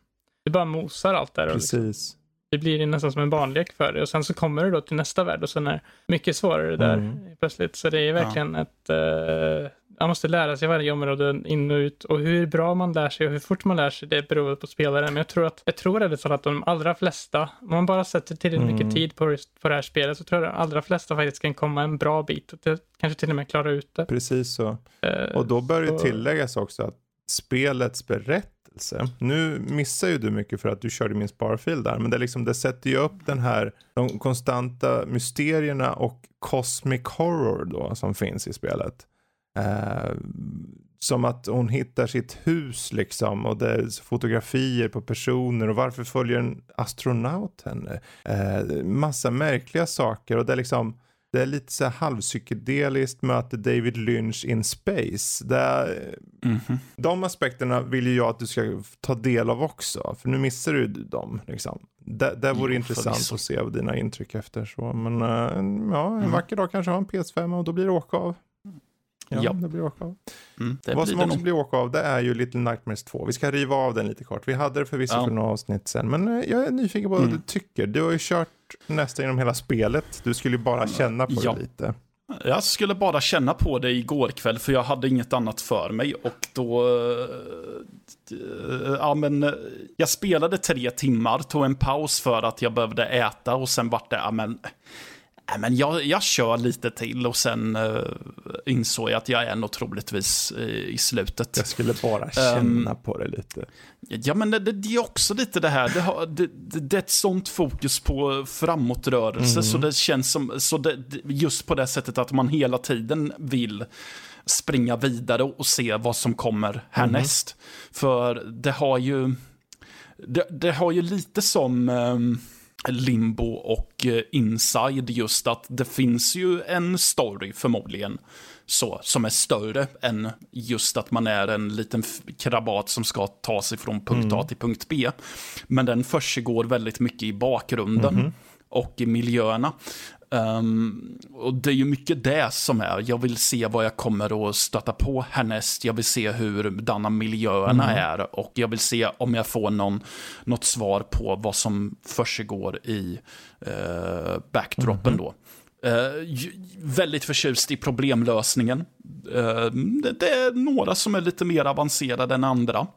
det bara mosar allt där och liksom, Precis. det blir nästan som en barnlek för det. Och sen så kommer du då till nästa värld och sen är det mycket svårare där Mm. plötsligt. Så det är verkligen ett, eh, man måste lära sig varje område in och ut. Och hur bra man lär sig och hur fort man lär sig, det beror på spelaren. Men jag tror att, jag tror ärligt talat att de allra flesta, om man bara sätter tillräckligt Mm. mycket tid på, på det här spelet, så tror jag att de allra flesta faktiskt kan komma en bra bit och till, kanske till och med klara ut det. Precis så. Eh, Och då bör det så- tilläggas också att spelets berättelse, nu missar ju du mycket för att du körde min sparfil där, men det, liksom, det sätter ju upp den här, de konstanta mysterierna och cosmic horror då som finns i spelet. Eh, som att hon hittar sitt hus liksom och det är fotografier på personer och varför följer en astronaut henne? Eh, massa märkliga saker och det är liksom det är lite så halvpsykedeliskt möte David Lynch in space. Det är, Mhm. de aspekterna vill ju jag att du ska ta del av också. För nu missar du dem. Liksom. Det, det vore Jo, intressant förvisso. att se dina intryck efter. Så. Men eh, ja, en Mm. vacker dag kanske ha en PS5 och då blir det åka av. Ja, Ja. det blir åka av. Mm, det Vad som också blir åka av det är ju Little Nightmares 2. Vi ska riva av den lite kort. Vi hade det förvisso Ja. för några avsnitt sen. Men eh, jag är nyfiken på vad Mm. du tycker. Du har ju kört nästan genom hela spelet. Du skulle ju bara känna på Ja. det lite. Jag skulle bara känna på det igår kväll för jag hade inget annat för mig och då... eh, Ja men, eh, jag spelade tre timmar, tog en paus för att jag behövde äta och sen vart det, ja men... Ja, men jag, jag kör lite till och sen uh, insåg jag att jag är nog troligtvis eh, i slutet. Jag skulle bara känna Ehm, på det lite. Ja, men det, det är också lite det här. Det, har, det, det, är ett sånt fokus på framåtrörelse, så det känns som, så det, just på det sättet att man hela tiden vill springa vidare och se vad som kommer härnäst. För det har ju, det, har ju lite som ehm, Limbo och eh, Inside just att det finns ju en story förmodligen så, som är större än just att man är en liten krabat som ska ta sig från punkt A till punkt B. Men den försiggår väldigt mycket i bakgrunden och i miljöerna. Ehm, och det är ju mycket det som är, jag vill se vad jag kommer att stöta på härnäst. Jag vill se hur dana miljöerna är och jag vill se om jag får någon, något svar på vad som försiggår i uh, backdropen då. Eh, ju- väldigt förtjust i problemlösningen. Eh, det, det är några som är lite mer avancerade än andra.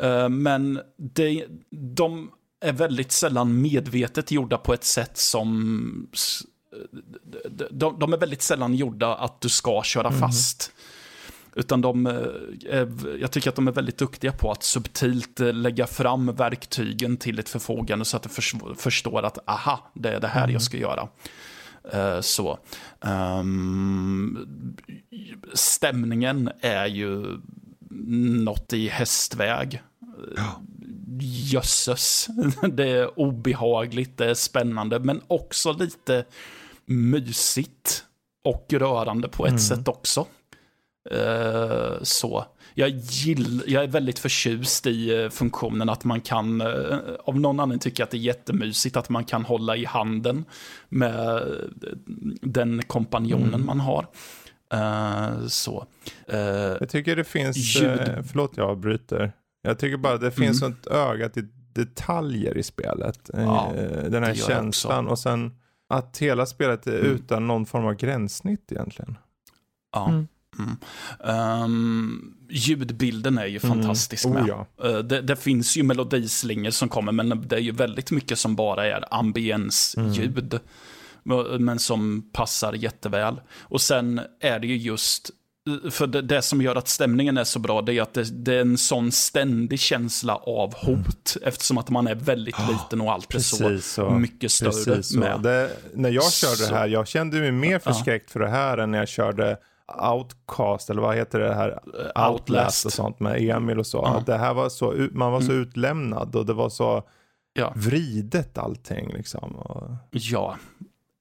Eh, men det, de är väldigt sällan medvetet gjorda på ett sätt som... de, de, är väldigt sällan gjorda att du ska köra fast. Utan de, eh, är, jag tycker att de är väldigt duktiga på att subtilt eh, lägga fram verktygen till ett förfogande så att du förs- förstår att aha, det är det här jag ska göra. Eh, så. Ehm, stämningen är ju något i hästväg. Jösses. Det är obehagligt, det är spännande, men också lite mysigt och rörande på ett sätt också. Eh, så. Jag, gill, jag är väldigt förtjust i eh, funktionen att man kan, eh, av någon anledning tycker jag att det är jättemysigt att man kan hålla i handen med den kompanjonen man har. Eh, så. Jag tycker det finns, Ljud. förlåt jag avbryter. Jag tycker bara det finns ett öga till detaljer i spelet. Ja, Den här känslan och sen att hela spelet är Mm. utan någon form av gränssnitt egentligen. ja. Mm. Mm. Ehm, ljudbilden är ju fantastisk Oh, med. ja. Eh, Det, det finns ju melodislingor som kommer, men det är ju väldigt mycket som bara är ambiensljud. Men- Men som passar jätteväl. Och sen är det ju just för det, det, som gör att stämningen är så bra, det är att det, det är en sån ständig känsla av hot. Mm. Eftersom att man är väldigt liten och allt är så, så, mycket större. Så. Med. Det, när jag körde så. det här, jag kände mig mer förskräckt för det här än när jag körde Outcast, eller vad heter det här? Outlast, Outlast och sånt med Emil och så. Ja. Det här var så, man var så mm. utlämnad och det var så ja. vridet allting liksom. Ja,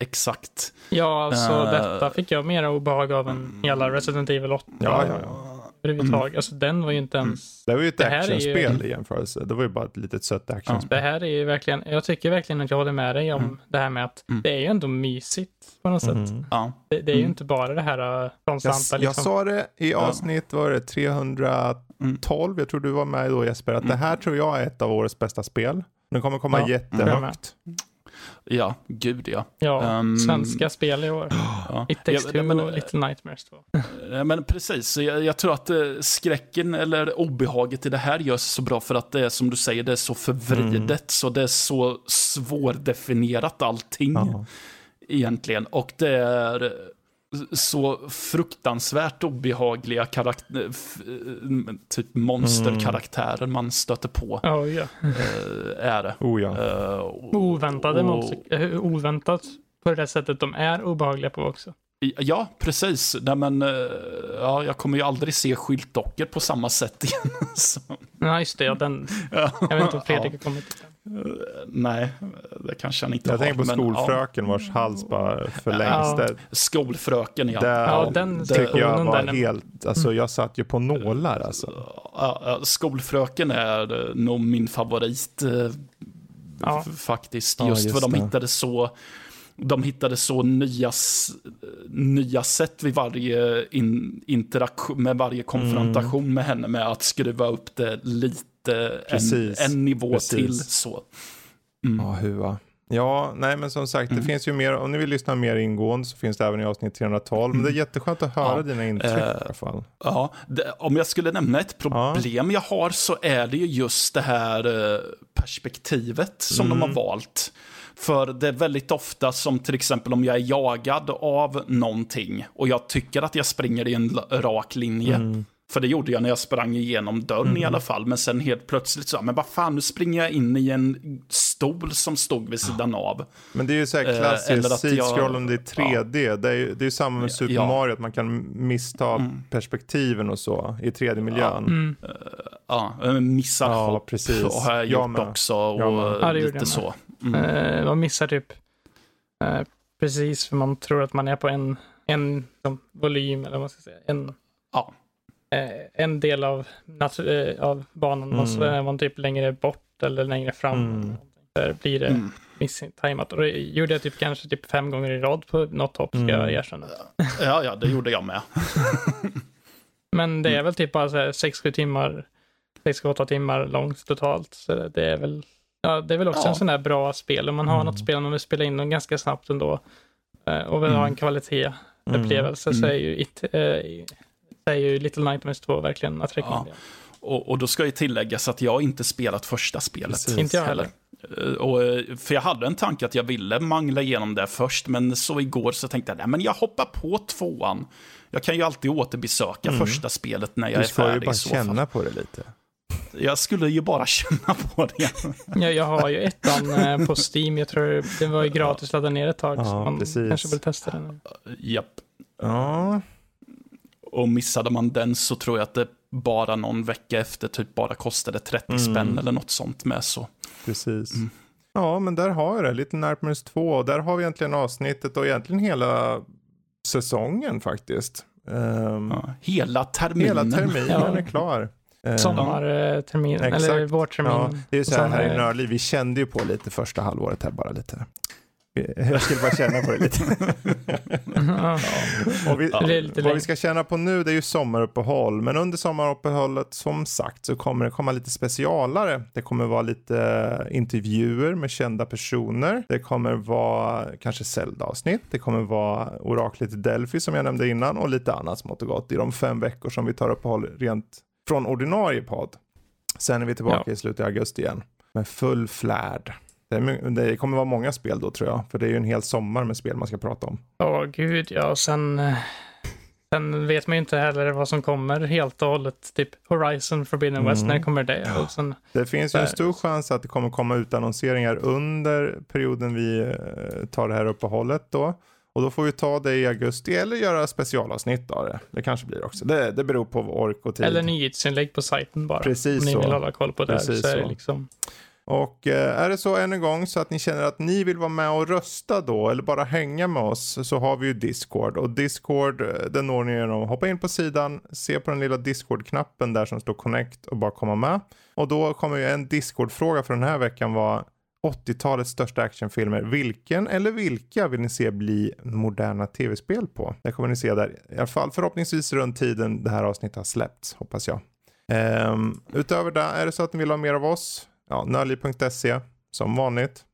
exakt. Ja, alltså uh, detta fick jag mer obehag av än hela Resident Evil 8. Ja, ja, ja. Överhuvudtaget. Mm. Alltså den var ju inte ens... Det var ju ett actionspel ju... i jämförelse. Det var ju bara ett litet sött actionspel. Det här är ju verkligen, jag tycker verkligen att jag håller med dig om mm. det här med att mm. det är ju ändå mysigt på något sätt. Mm. Ja. Det, det, är ju mm. inte bara det här äh, konstanta. Jag, liksom. jag sa det i avsnitt, var det 312, jag tror du var med då Jesper, att det här tror jag är ett av årets bästa spel. Den kommer komma ja. jättehögt. Ja, gud ja. Ja, um, svenska spel i år. Ja. It takes ja, two men, och Little Nightmares 2. Men precis, jag, jag, tror att eh, skräcken eller obehaget i det här görs så bra för att det är som du säger, det är så förvridet, mm. så det är så svårdefinierat allting. Ja. Egentligen, och det är så fruktansvärt obehagliga karaktär, eh, typ monsterkaraktärer mm. man stöter på. Oh, ja. Är det. Oh, ja. Oväntade och, monster, oväntat på det sättet de är obehagliga på också. Ja, precis. Nej, men, ja, jag kommer ju aldrig se skyltdockor på samma sätt igen. Nej, just det. Den, jag vet inte om Fredrik ja. har kommit till den. Nej, det kanske han inte jag har. Jag tänker på skolfröken ja. vars hals bara förlängs. Ja. Skolfröken, ja. Där, ja den tycker jag var helt, alltså jag satt ju på nålar alltså. Ja, skolfröken är nog min favorit. Ja. Faktiskt, just, just för de hittade så de hittade så nya, nya sätt vid varje in, interaktion, med varje konfrontation mm. med henne med att skruva upp det lite, en, en, nivå Precis. till. Så. Mm. Ja, hua. Ja, nej men som sagt, mm. det finns ju mer, om ni vill lyssna mer ingående så finns det även i avsnitt 312. Men det är mm. jätteskönt att höra ja. dina intryck uh, i alla fall. Ja, det, om jag skulle nämna ett problem ja. jag har så är det ju just det här uh, perspektivet som mm. de har mm. valt. För det är väldigt ofta som till exempel om jag är jagad av någonting och jag tycker att jag springer i en rak linje. För det gjorde jag när jag sprang igenom dörren mm. i alla fall. Men sen helt plötsligt så, men vad fan, nu springer jag in i en stol som stod vid sidan av. Men det är ju så här eh, klassiskt, eh, sidskrollande i 3D. Ja. Det är ju det är samma med Super ja. Mario, att man kan missta mm. perspektiven och så i 3D-miljön. Mm. Ja, mm. uh, missar ja, hopp precis. har jag gjort jag också. Och ja, lite så. Mm. Uh, man missar typ uh, precis för man tror att man är på en, en som, volym, eller vad man ska säga. En, ja. Uh, en del av, av banan, mm. och så är man typ längre bort eller längre fram. Mm. Där blir det mm. misstajmat. Och det gjorde jag typ kanske typ fem gånger i rad på något hopp, ska mm. jag erkänna. Ja, ja, det gjorde jag med. Men det är mm. väl typ bara 6-7 timmar, 6-8 timmar långt totalt. Så det är väl Ja, det är väl också ja. en sån där bra spel. Om man har mm. något spel, man vill spela in dem ganska snabbt ändå eh, och vill mm. ha en kvalitetsupplevelse mm. så är ju, it, är ju Little Nightmares 2 verkligen att rekommendera. Ja. Och, och, då ska ju tilläggas att jag inte spelat första spelet. Precis. Inte jag heller. Eh, och, för jag hade en tanke att jag ville mangla igenom det först, men så igår så tänkte jag, nej men jag hoppar på tvåan. Jag kan ju alltid återbesöka mm. första spelet när jag är färdig. Du ska ju bara känna på det lite. Jag skulle ju bara känna på det. ja, jag har ju ettan eh, på Steam. Jag tror den var ju gratis att ladda ner ett tag. Ja, så man precis. kanske vill testa den. Japp. Ja. Och missade man den så tror jag att det bara någon vecka efter typ bara kostade 30 mm. spänn eller något sånt med så. Precis. Mm. Ja, men där har jag det. Little Nightmares 2. Och där har vi egentligen avsnittet och egentligen hela säsongen faktiskt. Um, ja, hela terminen. Hela terminen ja. är klar. Eh, Sommartermin, ja. eller vårtermin. Ja, det är så här, här i Nörli, vi kände ju på lite första halvåret här bara lite. Jag skulle bara känna på det lite. ja. Och vi, vad vi ska känna på nu det är ju sommaruppehåll. Men under sommaruppehållet som sagt så kommer det komma lite specialare. Det kommer vara lite intervjuer med kända personer. Det kommer vara kanske Zelda-avsnitt. Det kommer vara oraklet Delphi som jag nämnde innan och lite annat smått och gott i de fem veckor som vi tar uppehåll rent från ordinarie podd. Sen är vi tillbaka ja. i slutet av augusti igen med full flärd. Det, kommer vara många spel då tror jag, för det är ju en hel sommar med spel man ska prata om. Ja, oh, gud ja, och sen... Eh, Sen vet man ju inte heller vad som kommer helt och hållet. Typ Horizon Forbidden West, Mm. när kommer det? Och sen, Det finns ju en stor chans att det kommer komma utannonseringar under perioden vi eh, tar det här uppehållet då. Och då får vi ta det i augusti eller göra specialavsnitt av det. Det kanske blir också. Det, det beror på ork och tid. eller nyhetsinlägg på sajten bara. Precis Om ni så. vill hålla koll på det. Precis så är det så. liksom, och eh, är det så än en gång så att ni känner att ni vill vara med och rösta då eller bara hänga med oss så har vi ju Discord och Discord eh, den når ni genom att hoppa in på sidan, se på den lilla Discord-knappen där som står Connect och bara komma med. Och då kommer ju en Discord-fråga för den här veckan vara 80-talets största actionfilmer. Vilken eller vilka vill ni se bli moderna tv-spel på? Det kommer ni se där i alla fall förhoppningsvis runt tiden det här avsnittet har släppts hoppas jag. Um, utöver det, är det så att ni vill ha mer av oss? Ja, nördliv.se som vanligt.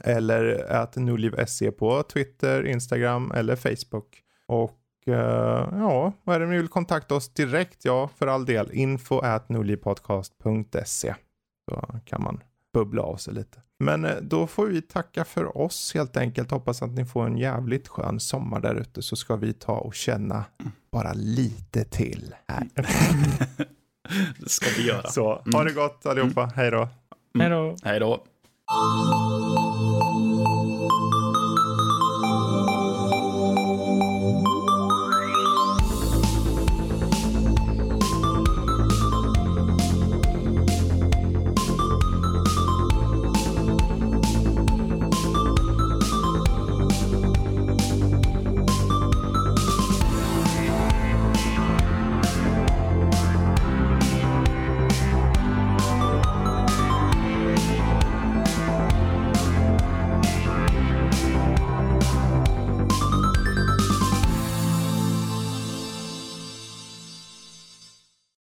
Eller att nordliv.se på Twitter, Instagram eller Facebook. Och eh, ja, vad är det ni vill kontakta oss direkt? Ja, för all del. Info at nordlivpodcast.se. Så kan man bubbla av sig lite. Men eh, då får vi tacka för oss helt enkelt. Hoppas att ni får en jävligt skön sommar där ute så ska vi ta och känna bara lite till här. Det ska vi göra. Så ha det gott allihopa. Hej då. Hej då. Hej då.